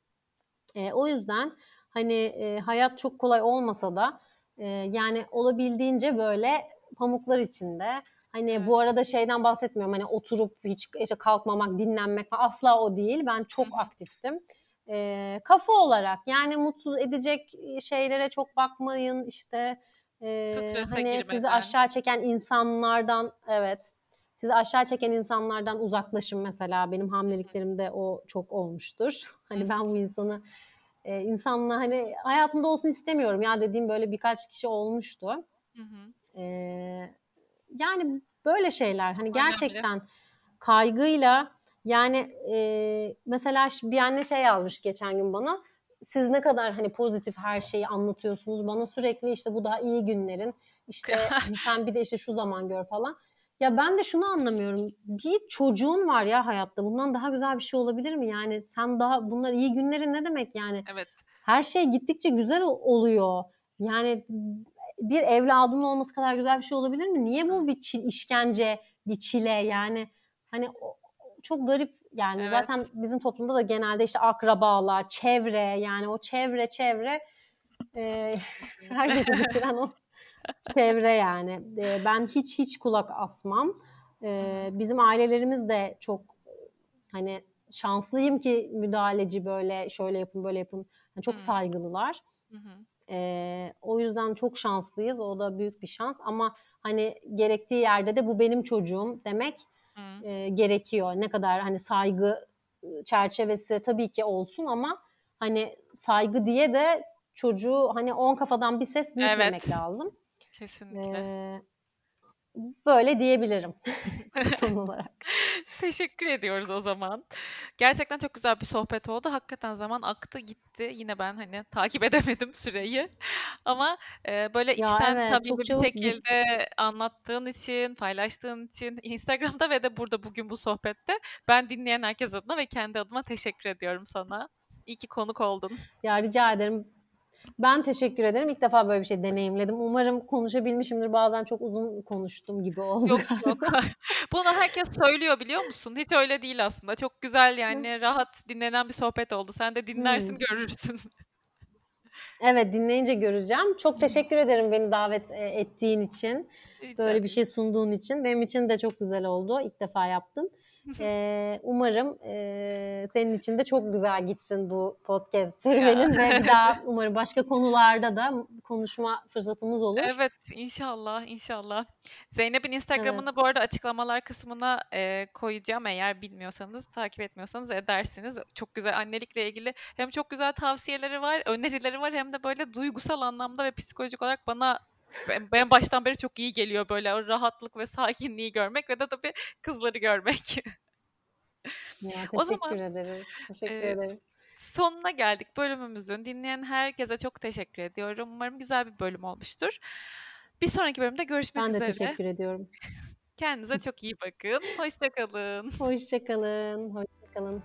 E, o yüzden hani e, hayat çok kolay olmasa da e, yani olabildiğince böyle pamuklar içinde. Hani Evet. bu arada şeyden bahsetmiyorum hani oturup hiç işte kalkmamak, dinlenmek falan asla o değil. Ben çok aktiftim. E, kafa olarak yani mutsuz edecek şeylere çok bakmayın işte e, Strese hani sizi girmeden. aşağı çeken insanlardan evet sizi aşağı çeken insanlardan uzaklaşın mesela benim hamileliklerimde o çok olmuştur. Hani ben bu insanı e, insanla hani hayatımda olsun istemiyorum ya dediğim böyle birkaç kişi olmuştu. Hı hı. E, yani böyle şeyler hani gerçekten kaygıyla yani e, mesela bir anne şey yazmış geçen gün bana siz ne kadar hani pozitif her şeyi anlatıyorsunuz bana sürekli işte bu daha iyi günlerin işte sen bir de işte şu zaman gör falan. Ya ben de şunu anlamıyorum. Bir çocuğun var ya hayatta. Bundan daha güzel bir şey olabilir mi? Yani sen daha bunlar iyi günlerin ne demek yani? Evet. Her şey gittikçe güzel ol- oluyor. Yani bir evladın olması kadar güzel bir şey olabilir mi? Niye bu bir çi- işkence, bir çile yani? Hani çok garip yani Evet. zaten bizim toplumda da genelde işte akrabalar, çevre yani o çevre çevre e, herkesi bitiren o çevre yani. E, ben hiç hiç kulak asmam. E, bizim ailelerimiz de çok hani şanslıyım ki müdahaleci böyle şöyle yapın böyle yapın. Yani çok Hı. saygılılar. Hı hı. E, o yüzden çok şanslıyız. O da büyük bir şans ama hani gerektiği yerde de bu benim çocuğum demek Hı. e, gerekiyor. Ne kadar hani saygı çerçevesi tabii ki olsun ama hani saygı diye de çocuğu hani on kafadan bir ses büyütmemek Evet. lazım. Kesinlikle. Ee, böyle diyebilirim son olarak. Teşekkür ediyoruz o zaman. Gerçekten çok güzel bir sohbet oldu. Hakikaten zaman aktı gitti. Yine ben hani takip edemedim süreyi. Ama e, böyle Ya içten evet çok bir çabuk gitti. şekilde anlattığın için, paylaştığın için Instagram'da ve de burada bugün bu sohbette ben dinleyen herkes adına ve kendi adıma teşekkür ediyorum sana. İyi ki konuk oldun. Ya rica ederim. Ben teşekkür ederim. İlk defa böyle bir şey deneyimledim. Umarım konuşabilmişimdir. Bazen çok uzun konuştum gibi oldu. Yok yok. Bunu herkes söylüyor biliyor musun? Hiç öyle değil aslında. Çok güzel yani rahat dinlenen bir sohbet oldu. Sen de dinlersin Hmm. görürsün. Evet dinleyince göreceğim. Çok teşekkür ederim beni davet e, ettiğin için. Rica Böyle bir şey sunduğun için. Benim için de çok güzel oldu. İlk defa yaptım. Ee, umarım e, senin için de çok güzel gitsin bu podcast serüvenin ve bir daha umarım başka konularda da konuşma fırsatımız olur. Evet inşallah inşallah. Zeynep'in Instagram'ını Evet. bu arada açıklamalar kısmına e, koyacağım. Eğer bilmiyorsanız, takip etmiyorsanız edersiniz. Çok güzel annelikle ilgili hem çok güzel tavsiyeleri var, önerileri var hem de böyle duygusal anlamda ve psikolojik olarak bana ben, ben baştan beri çok iyi geliyor böyle o rahatlık ve sakinliği görmek ve de tabii kızları görmek. Ya, O teşekkür zaman ederiz. Teşekkür e, ederim. sonuna geldik bölümümüzün. Dinleyen herkese çok teşekkür ediyorum. Umarım güzel bir bölüm olmuştur. Bir sonraki bölümde görüşmek Ben de üzere. teşekkür ediyorum. Kendinize çok iyi bakın. Hoşçakalın. Hoşçakalın. Hoşçakalın.